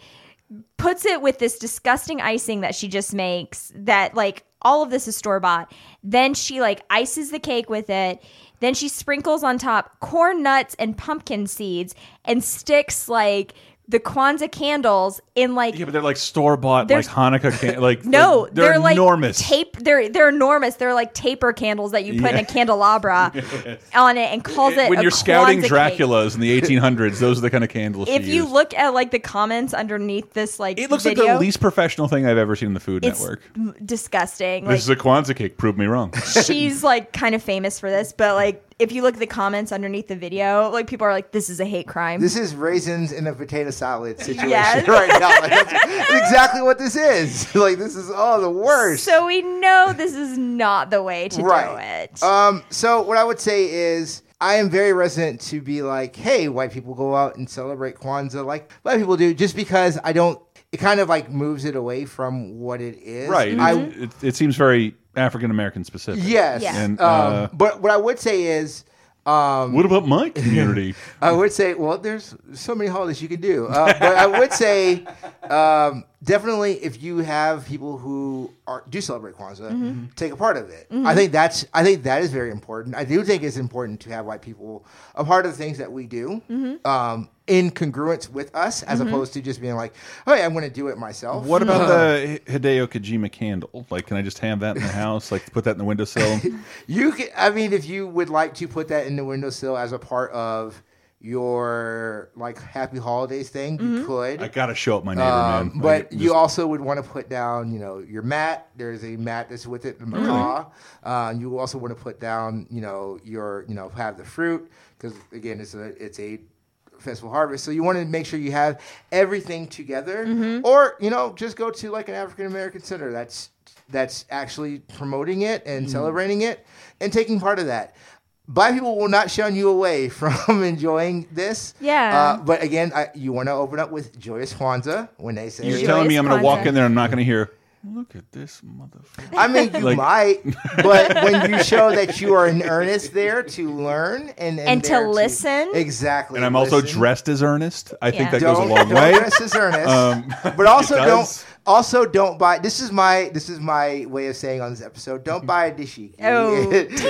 puts it with this disgusting icing that she just makes, that like all of this is store bought. Then she like ices the cake with it. Then she sprinkles on top corn nuts and pumpkin seeds and sticks like the Kwanzaa candles in like Yeah, but they're like store bought, like Hanukkah. Can- like no, they're, they're, like enormous. tape. They're they're enormous. They're like taper candles that you put in a Yeah. candelabra on it and calls it. when you're scouting Kwanzaa cake. Draculas in the 1800s, those are the kind of candles. If you look at like the comments underneath this, like it looks video, like the least professional thing I've ever seen in the Food it's Network. disgusting. this is a Kwanzaa cake. Prove me wrong. she's like kind of famous for this, but like if you look at the comments underneath the video, like people are like, "This is a hate crime." This is raisins in a potato salad situation Yes. right now. Like, that's, that's exactly what this is. Like this is oh the worst. so we know this is not the way to do it. Um, so what I would say is I am very resident to be like, hey, white people go out and celebrate Kwanzaa like black people do, just because I don't. It kind of like moves it away from what it is. right. I, It, it, it seems very African American specific. yes. And um, uh, but what I would say is. Um, what about my community? I would say, well, there's so many holidays you can do, uh, but I would say, um, definitely, if you have people who are do celebrate Kwanzaa, Mhm. take a part of it. Mhm. I think that's I think that is very important. I do think it's important to have white people a part of the things that we do, Mhm. um, in congruence with us, as Mhm. opposed to just being like, oh, yeah, I'm going to do it myself. What about Uh, the Hideo Kojima candle? Like, can I just have that in the house? Like, put that in the windowsill? You can, I mean, if you would like to put that in the windowsill as a part of your like happy holidays thing, you could. I gotta show up my neighbor, Um, man. But Like, you also would want to put down, you know, your mat. There's a mat that's with it, the mkeka. Uh, you also want to put down, you know, your, you know, have the fruit because again, it's a it's a festival harvest. So you want to make sure you have everything together, Mhm. or you know, just go to like an African American center that's that's actually promoting it and Mm. celebrating it and taking part of that. Black people will not shun you away from enjoying this. Yeah. Uh, but again, I, you want to open up with Joyous Kwanzaa when they say. You're telling me I'm gonna walk in there and I'm not gonna hear. Look at this motherfucker. I mean, you Like- might, but when you show that you are in earnest there to learn and And to there listen. exactly, And I'm also listen. dressed as Ernest. I think that don't, goes a long don't way. dress as earnest, Um, but also don't. does. Also, don't buy. This is my this is my way of saying on this episode. Don't buy a dashiki. Oh, damn. it's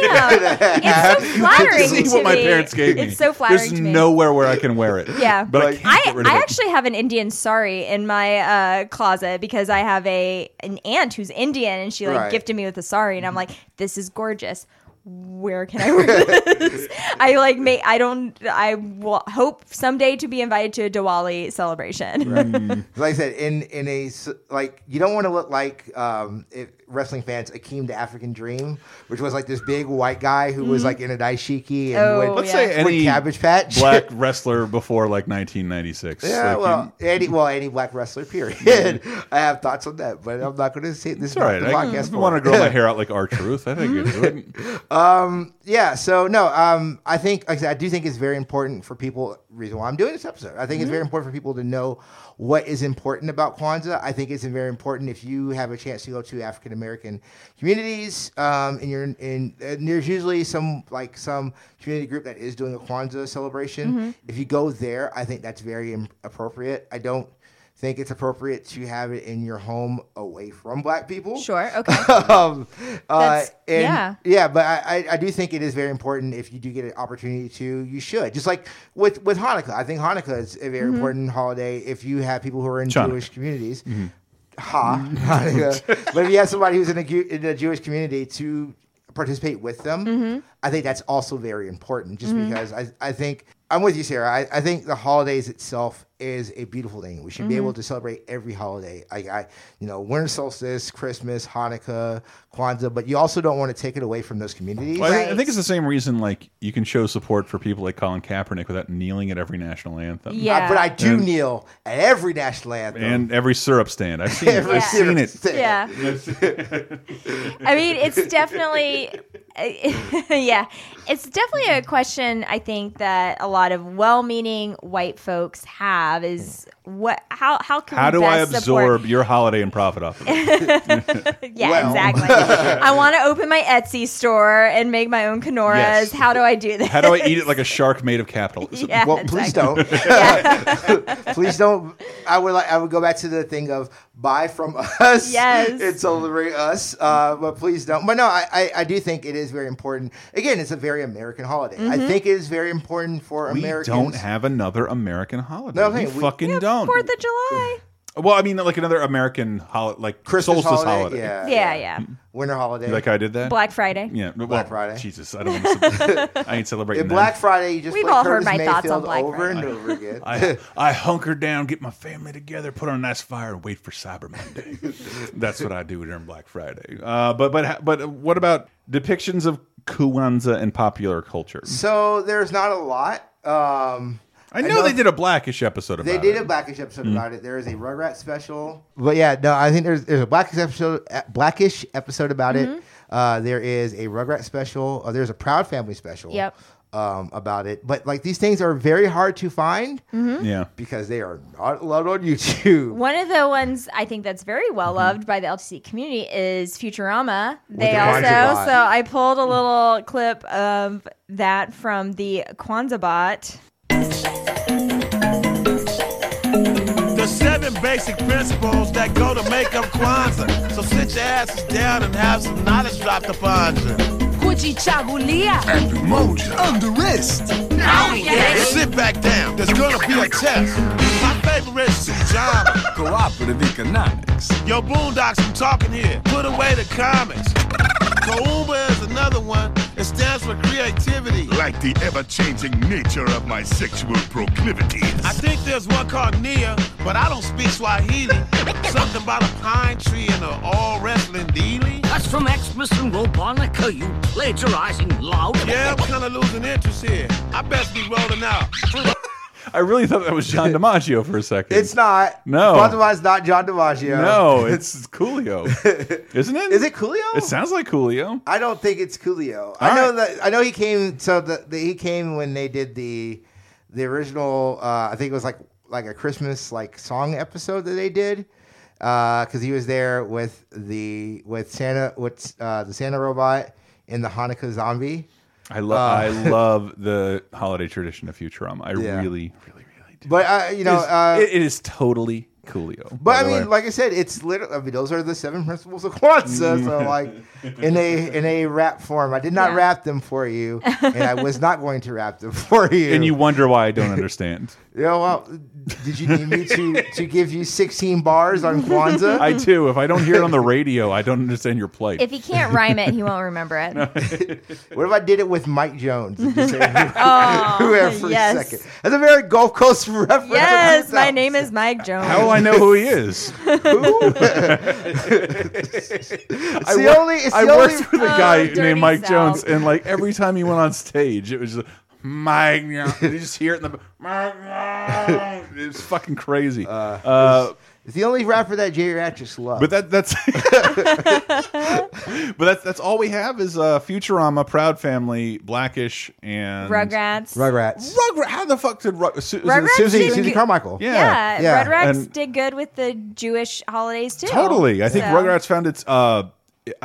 so flattering See to what my me. parents gave me. It's so flattering There's to me. nowhere where I can wear it. Yeah. but I can't I, get rid of I it. actually have an Indian sari in my uh, closet because I have a an aunt who's Indian and she like Right. gifted me with a sari and I'm like, this is gorgeous. Where can I wear this? I like may I don't I will hope someday to be invited to a Diwali celebration. like I said, in in a like you don't want to look like um, if wrestling fans Akeem the African Dream, which was like this big white guy who was like in a dashiki and Oh, went, Let's say went any Cabbage Patch. black wrestler before like 1996. Yeah, Like, well, any well, any black wrestler. Period. I have thoughts on that, but I'm not going to say this. it's all right. The I, podcast if for I want to it. grow my hair out like our truth. I think it's good. um, yeah. So no, um, I think like I, said, I do think it's very important for people. Reason why I'm doing this episode, I think it's Mm-hmm. very important for people to know what is important about Kwanzaa. I think it's very important if you have a chance to go to African American communities, um, and you're in. And there's usually some like some community group that is doing a Kwanzaa celebration. Mhm. If you go there, I think that's very im- appropriate. I don't think it's appropriate to have it in your home away from black people. Sure. Okay. um, uh, and yeah. yeah, but I, I, I do think it is very important if you do get an opportunity to, you should. Just like with, with Hanukkah, I think Hanukkah is a very Mhm. important holiday if you have people who are in Chanukah. Jewish communities. Mhm. Ha, Hanukkah. but if you have somebody who's in a, in a Jewish community to participate with them, Mhm. I think that's also very important. Just Mhm. because I, I think I'm with you, Sarah. I, I think the holidays itself is a beautiful thing. We should be Mhm. able to celebrate every holiday. I, I, you know, winter solstice, Christmas, Hanukkah, Kwanzaa, but you also don't want to take it away from those communities. Well, I, think, I think it's the same reason like you can show support for people like Colin Kaepernick without kneeling at every national anthem. Uh, but I do And- kneel at every national anthem. and every syrup stand. I've seen it. I've seen it. syrup Yeah. I mean, it's definitely, yeah, it's definitely a question. I think that a lot of well-meaning white folks have is hmm. what, how, how can How we do I best support- absorb your holiday and profit off of it? yeah, Well. exactly. I want to open my Etsy store and make my own kinaras. Yes. How do I do this? How do I eat it like a shark made of capitalism? Yeah, well, please don't. please don't. I would like. I would go back to the thing of buy from us. Yes. and celebrate us. Uh, but please don't. But no, I, I, I do think it is very important. Again, it's a very American holiday. I Mhm. think it is very important for We Americans. don't have another American holiday. No, we hey, we- fucking don't. Fourth of July. Well, I mean, like another American holiday, like Christmas solstice holiday, holiday. yeah, Yeah, yeah. Winter holiday. You like how I did that? Black Friday. Yeah, well, Black Friday. Jesus, I don't. Want to, I ain't celebrating In that. Black Friday, you just We've play all heard Curtis my thoughts on Mayfield Black over Friday. and over again. I, I hunker down, get my family together, put on a nice fire, and wait for Cyber Monday. That's what I do during Black Friday. Uh, but but but what about depictions of Kwanzaa in popular culture? so there's not a lot. Um, I know, they did a Blackish episode about it. They did a Blackish episode Mm. about it. There is a Rugrat special. But yeah, no, I think there's there's a Blackish episode Blackish episode about Mhm. it. Uh, there is a Rugrat special. Uh, there's a Proud Family special. Yep. Um, about it, but like these things are very hard to find Mhm. Yeah. because they are not allowed on YouTube. One of the ones I think that's very Mm-hmm. well loved by the LTC community is Futurama. They the also, so I pulled a little clip of that from the Kwanzaa bot. Basic principles that go to make up Kwanzaa. So sit your asses down and have some knowledge dropped upon you. Kujichagulia. Moja. On the wrist. Now we get it. Sit back down. There's gonna be a test. My favorite is Ujamaa. Cooperative economics. Yo, Boondocks, I'm talking here. Put away the comics. Kuumba is another one. It stands for creativity. Like the ever changing nature of my sexual proclivities. I think there's one called Nia, but I don't speak Swahili. Something about a pine tree and an all wrestling dealy. That's from Xmas and Robanukah, you plagiarizing loud. Yeah, I'm kind of losing interest here. I best be rolling out. I really thought that was John DiMaggio for a second. It's not. No. Baltimore's not John DiMaggio. No, it's Coolio, isn't it? Is it Coolio? It sounds like Coolio. I don't think it's Coolio. I know right. that. I know he came. So the, the he came when they did the the original. Uh, I think it was like like a Christmas like song episode that they did because he was there with the with Santa with uh, the Santa robot in the Hanukkah zombie. I love Uh, I love the holiday tradition of Futurama. I Yeah. really, really, really do. But uh, you know, It is- uh, it- it is totally Coolio. But I mean, way. like I said, it's literally. I mean, those are the seven principles of Kwanzaa. so, like, in a in a rap form, I did not Yeah. rap them for you, and I was not going to rap them for you. and you wonder why I don't understand. you know, well, did you need me to to give you sixteen bars on Kwanzaa? I do. If I don't hear it on the radio, I don't understand your plight. If he can't rhyme it, he won't remember it. What if I did it with Mike Jones? Say Oh, whoever for yes. a second? That's a very Gulf Coast reference. Yes, my name is Mike Jones. How will I know who he is? It's I the wor- only. It's I the worked only. with a Oh, guy named Mike South. Jones, and like every time he went on stage, it was just Mike. You just hear it in the. It's fucking crazy. Uh, It's the only rapper that geriatrics love. but that that's but that's that's all we have is uh, Futurama, Proud Family, Blackish, and Rugrats. Rugrats. Rugrat. How the fuck did Rug- Su- it Rugrats Susie, did Susie good- Carmichael. Yeah. Yeah, Yeah. Rugrats And- did good with the Jewish holidays too. Totally. I think So- Rugrats found its uh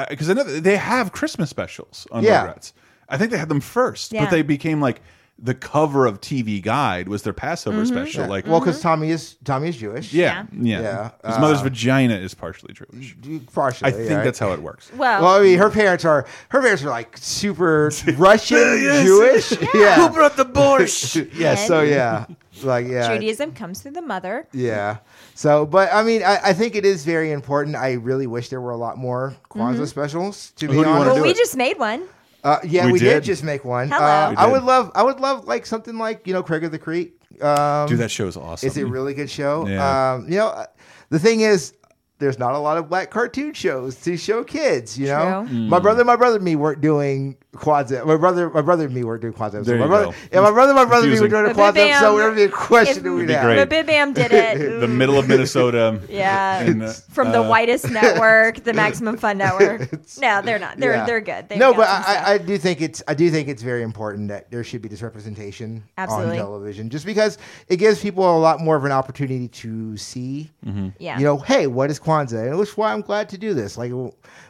because I know they have Christmas specials on Yeah. Rugrats. I think they had them first, Yeah. but they became like the cover of TV Guide was their Passover Mm-hmm. special. Like, well, because Tommy is Tommy is Jewish. yeah, yeah, Yeah. His mother's Uh, vagina is partially Jewish. partially. I think right? that's how it works. Well, Well, I mean, her parents are her parents are like super Russian Jewish. Yeah. Who brought the borscht? yeah. So yeah, like yeah. Judaism comes through the mother. Yeah. So, but I mean, I, I think it is very important. I really wish there were a lot more Kwanzaa Mm-hmm. specials. To be do honest, do we just made one. Uh, yeah, We we, did. did? just make one. Hello. Uh, I would love, I would love like something like you know Craig of the Creek. Um, Dude, that show is awesome. It's a really good show. Yeah. Um, you know, uh, the thing is, there's not a lot of black cartoon shows to show kids. You know, True. my brother, my brother, and me weren't doing Kwanzaa. My brother, my brother, and me weren't doing Kwanzaa. So There my you brother, go. yeah, my brother, my brother, and me were doing a But Kwanzaa. So Bam, whatever the question if- we It'd be have? great. But Bib Bam did it. the middle of Minnesota. Yeah, And, uh, from the uh, whitest network, the Maximum Fun Network. No, they're not. They're Yeah. they're good. They've no, but. I, I do think it's I do think it's very important that there should be this representation Absolutely. on television, just because it gives people a lot more of an opportunity to see. yeah. You know, hey, what is Kwanzaa? And which is why I'm glad to do this. Like,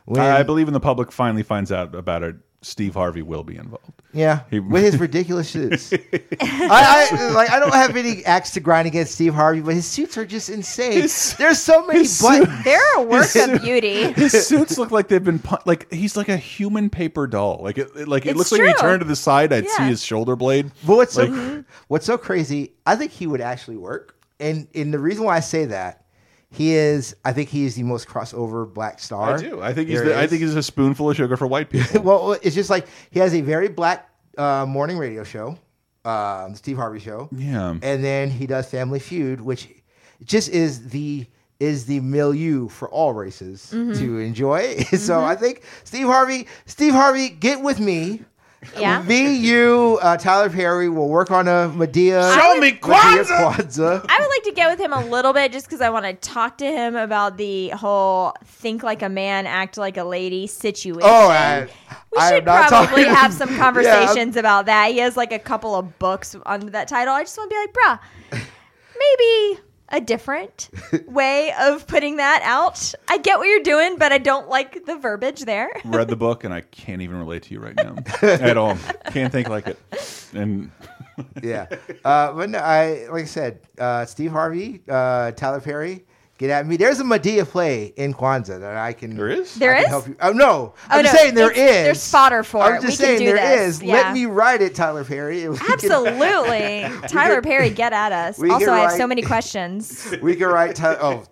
when, I believe when the public finally finds out about it, Steve Harvey will be involved. yeah, He- with his ridiculous suits. I, I like. I don't have any axe to grind against Steve Harvey, but his suits are just insane. His- There's so many his buttons. they're a work His- of beauty. His suits look like they've been pu- like he's like a human paper doll. Like it, it- like it It's looks like if you turn to the side, I'd see his shoulder blade. But what's so Like- what's so crazy? I think he would actually work, and and the reason why I say that, he is. I think he is the most crossover black star. I do. I think he's. The, I think he's a spoonful of sugar for white people. well, it's just like he has a very black uh, morning radio show, um, the Steve Harvey Show, yeah. and then he does Family Feud, which just is the is the milieu for all races Mm-hmm. to enjoy. so I think Steve Harvey, Steve Harvey, get with me. Yeah. Me, you, uh, Tyler Perry will work on a Madea. Show me Madea Kwanzaa! Kwanzaa. I would like to get with him a little bit just because I want to talk to him about the whole think like a man, act like a lady situation. Oh, I, we I am should not probably talking- have some Yeah, conversations about that. He has like a couple of books under that title. I just want to be like, bruh, maybe a different way of putting that out. I get what you're doing, but I don't like the verbiage there. Read the book and I can't even relate to you right now at all. Can't think like it. And yeah. Uh, but no, I like I said, uh, Steve Harvey, uh, Tyler Perry, get at me. There's a Madea play in Kwanzaa that I can. there is. There I can help you. Oh no, Oh, I'm just no, saying there it's- is. there's fodder for I'm it. just We can saying do there this. is. Yeah. Let me write it, Tyler Perry. We can- Absolutely. Tyler Perry, get at us. we Also, can I have so many questions. We can write. Ty- oh.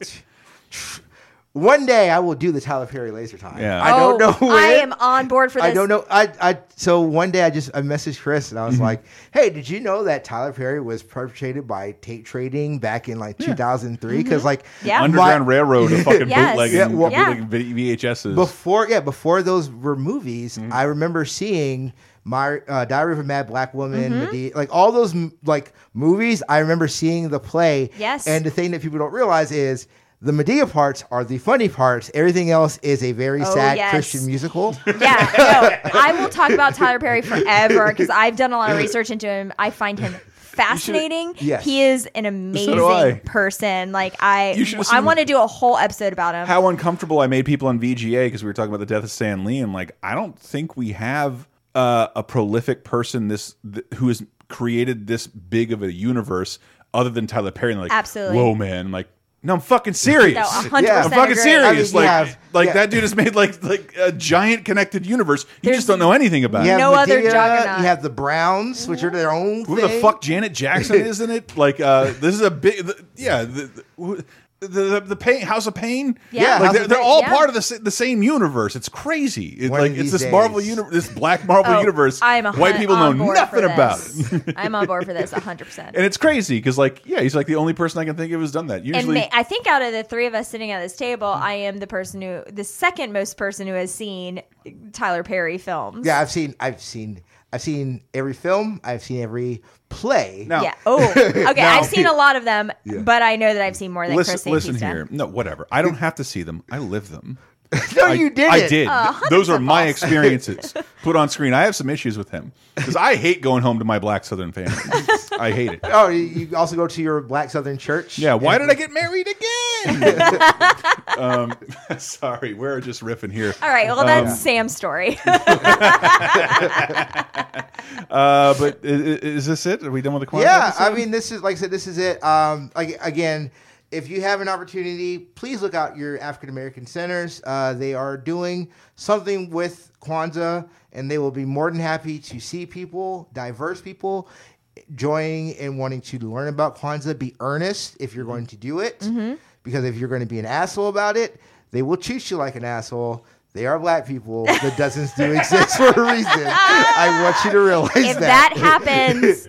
One day I will do the Tyler Perry laser time. Yeah. I don't know Oh, when. I am on board for this. I don't know. I, I so one day I just I messaged Chris and I was Mm-hmm. like, "Hey, did you know that Tyler Perry was perpetrated by tape trading back in like 2003? Because like Mm-hmm. Yeah. Underground my- Railroad of fucking Yes. bootlegging, Yeah, well- Yeah. bootlegging VHSs. before yeah before those were movies Mm-hmm. i remember seeing my uh, diary of a mad black woman Mm-hmm. Madea, like all those like movies i remember seeing the play Yes. and the thing that people don't realize is the Madea parts are the funny parts. Everything else is a very Oh, sad yes. Christian musical. Yeah, no, I will talk about Tyler Perry forever because I've done a lot of research into him. I find him fascinating. Yes. He is an I. amazing person. Like I, I want to do a whole episode about him. how uncomfortable I made people on VGA because we were talking about the death of Stan Lee, and like I don't think we have uh, a prolific person this th who has created this big of a universe other than Tyler Perry. And like, Absolutely. whoa, man, like No, I'm fucking serious. No, 100% I'm fucking agree. serious. I mean, like, have- like yeah. that dude has made like like a giant connected universe. You just don't know anything about You it. have No other juggernaut. You have the Browns, which are their own Who the thing. fuck Janet Jackson is in it? Like, uh, this is a big, the, yeah, the, the, who- the, the, the pain, House of Payne. Yeah, like they're, of they're all yeah. part of the the same universe. It's crazy. It's One like it's these this Marvel universe, this Black Marvel Oh, universe. I'm a white people know on board for nothing about this. it, I'm on board for this 100%. and it's crazy because, like, yeah, he's like the only person I can think of who's done that. Usually, ma- I think out of the three of us sitting at this table, I am the person who, the second most person who has seen Tyler Perry films. Yeah, I've seen, I've seen, I've seen every film. I've seen every play. now, Yeah. Oh, okay. Now- I've seen a lot of them, Yeah. but I know that I've seen more than listen, Chris listen here. done. No, whatever. I don't have to see them. I live them. no, I, you didn't. I did. Uh, Those are my false. experiences put on screen. I have some issues with him because I hate going home to my black Southern family. I hate it. Oh, you, you also go to your Black Southern church. Yeah, why did I get married again? um, sorry, we're just riffing here. All right. Well, Um, that's Sam's story. Uh, but i- i- is this it? Are we done with the Kwanzaa Yeah, episode? I mean, this is like I said, this is it. Um, like again, if you have an opportunity, please look out your African American centers. Uh, they are doing something with Kwanzaa, and they will be more than happy to see people, diverse people, joining and wanting to learn about Kwanzaa. Be earnest if you're going to do it, Mm-hmm. because if you're going to be an asshole about it, they will treat you like an asshole. They are black people. The dozens do exist for a reason. I want you to realize if that happens,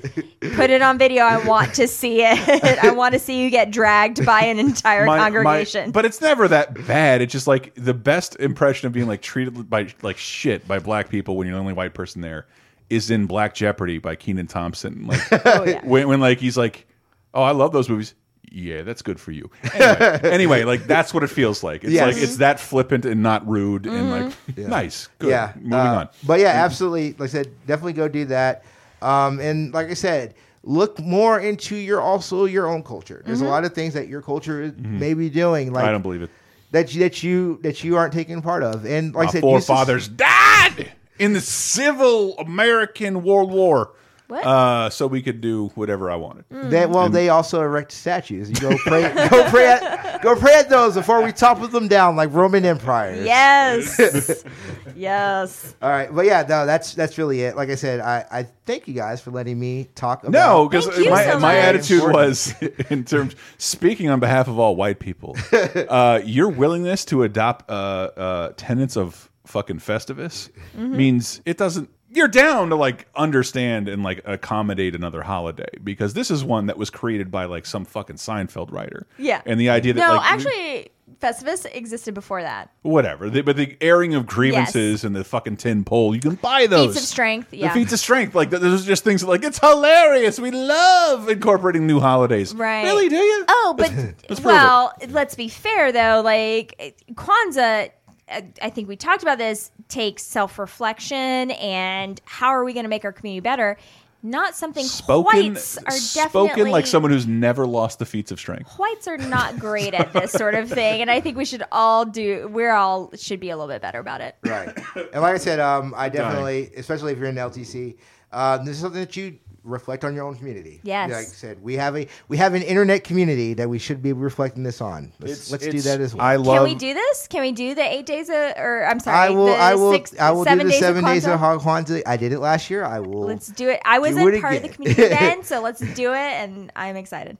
put it on video. I want to see it. I want to see you get dragged by an entire My- my- congregation. but it's never that bad. It's just like the best impression of being like treated by like shit by black people when you're the only white person there is in Black Jeopardy by Kenan Thompson. Like Oh, yeah. when, when like he's like, "Oh, I love those movies." Yeah, that's good for you. Anyway, anyway, like that's what it feels like. It's Yes. like it's that flippant and not rude and like nice. Good. Yeah. Moving uh, on. But yeah, absolutely. Like I said, definitely go do that. Um, and like I said, look more into your also your own culture. There's a lot of things that your culture may be doing, like Mm-hmm. I don't believe it. that you, that you that you aren't taking part of. And like My I said, use this- forefathers died in the civil American World War. What? Uh, so we could do whatever I wanted. They, well, they also erect statues. You go pray, go pray, at, go pray at those before we topple them down like Roman empires. yes. yes. All right, but yeah, no, that's that's really it. Like I said, I, I thank you guys for letting me talk. About No, because Thank you my, so my much. attitude was in terms speaking on behalf of all white people, uh, your willingness to adopt uh, uh, tenets of fucking Festivus Mm-hmm. means it doesn't. You're down to like understand and like accommodate another holiday because this is one that was created by like some fucking Seinfeld writer. Yeah. and the idea that No, like actually, Festivus existed before that. whatever, the, but the airing of grievances and the fucking tin pole, you can buy those. Feats of strength. The Yeah. feats of strength, like th- those are just things that, like it's hilarious. We love incorporating new holidays. Right. Really? Do you? Oh, but Let's prove it. well, let's be fair though. Like Kwanzaa, I think we talked about this. Takes self reflection and how are we going to make our community better? Not something Spoken, whites are definitely spoken like someone who's never lost the feats of strength. whites are not great at this sort of thing, and I think we should all do. We're all should be a little bit better about it. Right. And like I said, um, I definitely, especially if you're in LTC, um, this is something that you reflect on your own community. Yes. Like I said, we have a we have an internet community that we should be reflecting this on. Let's, It's- let's do that as well. I love. Can we do this? Can we do the eight days of, or I'm sorry, I will. the I will. six, I will do seven the days seven of days of Kwanzaa? Hog Kwanzaa. I did it last year. I will. Let's do it. I wasn't it part of the community then, so let's do it, and I'm excited.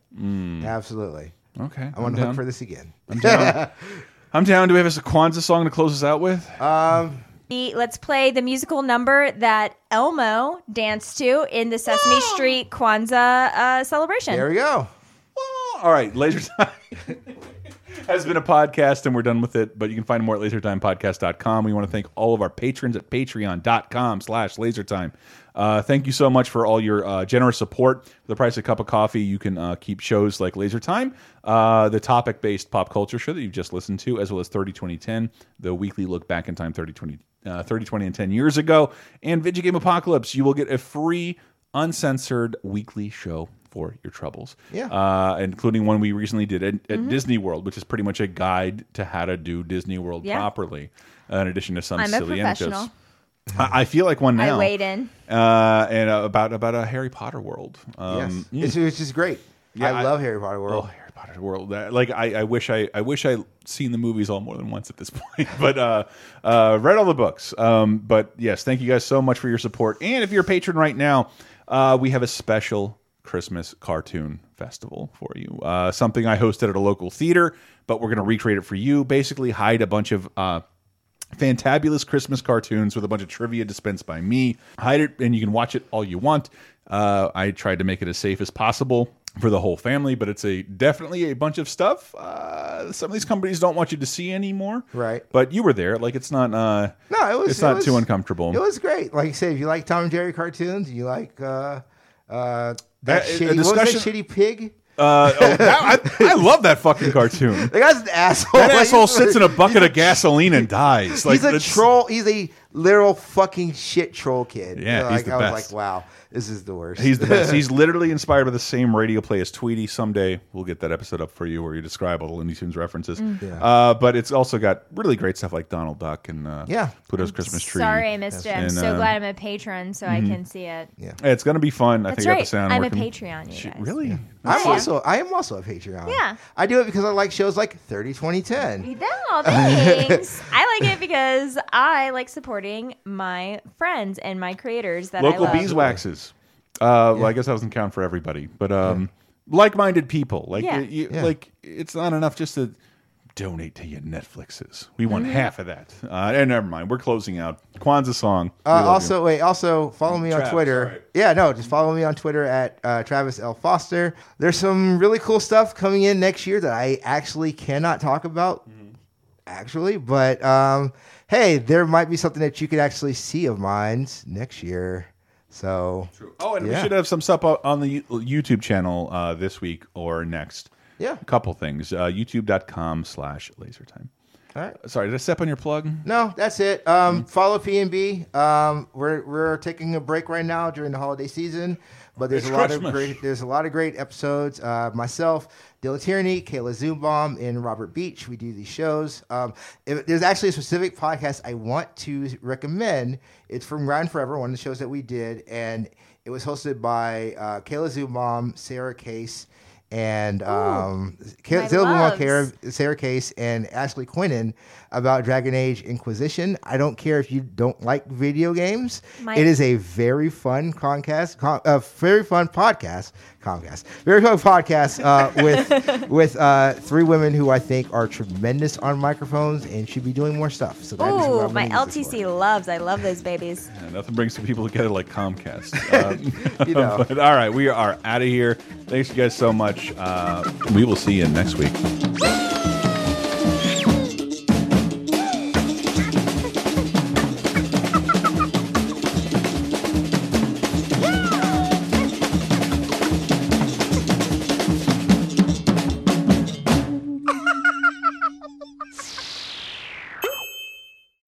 Absolutely. Okay, I want to down. look for this again. I'm down. I'm down. Do we have a Kwanzaa song to close us out with? Um, The- Let's play the musical number that Elmo danced to in the Sesame Street Kwanzaa uh, celebration. there we go. All right, Laser Time has been a podcast, and we're done with it. But you can find more at lasertimepodcast.com. We want to thank all of our patrons at patreon.com slash lasertime. Uh, thank you so much for all your uh, generous support. For the price of a cup of coffee, you can uh, keep shows like Laser Time, uh, the topic-based pop culture show that you've just listened to, as well as 30 2010, the weekly look back in time 30 20, uh, 30 20 and 10 years ago, and Video Game Apocalypse. You will get a free, uncensored weekly show for your troubles. Yeah. Uh, including one we recently did at, Mm-hmm. Disney World, which is pretty much a guide to how to do Disney World Yeah. properly, uh, in addition to some I'm silly anecdotes. I, feel like one now. I weighed in. Uh, and uh, about about a Harry Potter world. Um, yes. mm. It's, it's just great. Yeah, I, I- love Harry Potter World. Oh, World. Like I, I wish I, I wish I seen the movies all more than once at this point. but uh, uh, read all the books. Um, but yes, thank you guys so much for your support. And if you're a patron right now, uh, we have a special Christmas cartoon festival for you. Uh, something I hosted at a local theater, but we're going to recreate it for you. Basically, hide a bunch of uh, fantabulous Christmas cartoons with a bunch of trivia dispensed by me. Hide it, and you can watch it all you want. Uh, I tried to make it as safe as possible for the whole family, but it's a definitely a bunch of stuff. Uh, some of these companies don't want you to see anymore, Right. But you were there, like it's not. Uh, No, it was. It's it not was- too uncomfortable. It was great. Like I said, if you like Tom and Jerry cartoons, you like uh, uh, that Uh, a shitty, what was that shitty pig. Uh, oh, that- I, I love that fucking cartoon. The guy's an asshole. That asshole sits in a bucket of gasoline and dies. Like he's a troll. He's a literal fucking shit troll kid. Yeah, like, he's the I was like, wow, this is the worst. He's the best. He's literally inspired by the same radio play as Tweety. Someday we'll get that episode up for you where you describe all the Looney Tunes references. Mm. Yeah. Uh, but it's also got really great stuff like Donald Duck and uh, Yeah. Pluto's Christmas Tree. Sorry, I missed it. I'm And, so uh, glad I'm a patron, so I mhm. can see it. Yeah, It's gonna be fun. I That's think I got right. the sound I'm working. a Patreon, you guys. Really? I'm Yeah. also I am also a Patreon. Yeah. I do it because I like shows like 30 2010. No, thanks. I like it because I like supporting my friends and my creators that Local I love. beeswaxes. Uh, Well, I guess that doesn't count for everybody, but um, like-minded people. Like, Yeah. you- you- Yeah. like it's not enough just to donate to your Netflixes. We want Mm-hmm. Mhm. half of that. Uh, and never mind. We're closing out. Kwanzaa song. Uh, love you. also, wait. Also, follow me on Twitter. sorry. Yeah, no, just follow me on Twitter at uh, Travis L Foster. There's some really cool stuff coming in next year that I actually cannot talk about, Mm-hmm. actually. But um, hey, there might be something that you could actually see of mine next year. So, Oh, and yeah. we should have some stuff on the YouTube channel uh, this week or next. Yeah. A couple things. Uh, YouTube.com slash lasertime. All right. Sorry, did I step on your plug? No, that's it. Um, Follow PNB. Um, we're we're taking a break right now during the holiday season, but there's It's a lot Christmas. of great there's a lot of great episodes. Uh, myself, Dilla Tierney, Kayla Zoombaum, and Robert Beach. We do these shows. Um, if, there's actually a specific podcast I want to recommend. It's from Grind Forever, one of the shows that we did, and it was hosted by uh, Kayla Zoombaum, Sarah Case. And um, Kay- my Zilla Zoombaum, loves. Kara, Sarah Case and Ashley Quinnen about Dragon Age Inquisition. I don't care if you don't like video games. My- it is a very fun Comcast, con, uh, very fun podcast. Comcast, very fun podcast uh, with with uh, three women who I think are tremendous on microphones and should be doing more stuff. So that is Ooh, I'm my gonna use this LTC loves. I love those babies. Yeah, nothing brings two people together like Comcast. Um, You know. but all right, we are out of here. Thanks you guys so much. Uh, we will see you next week.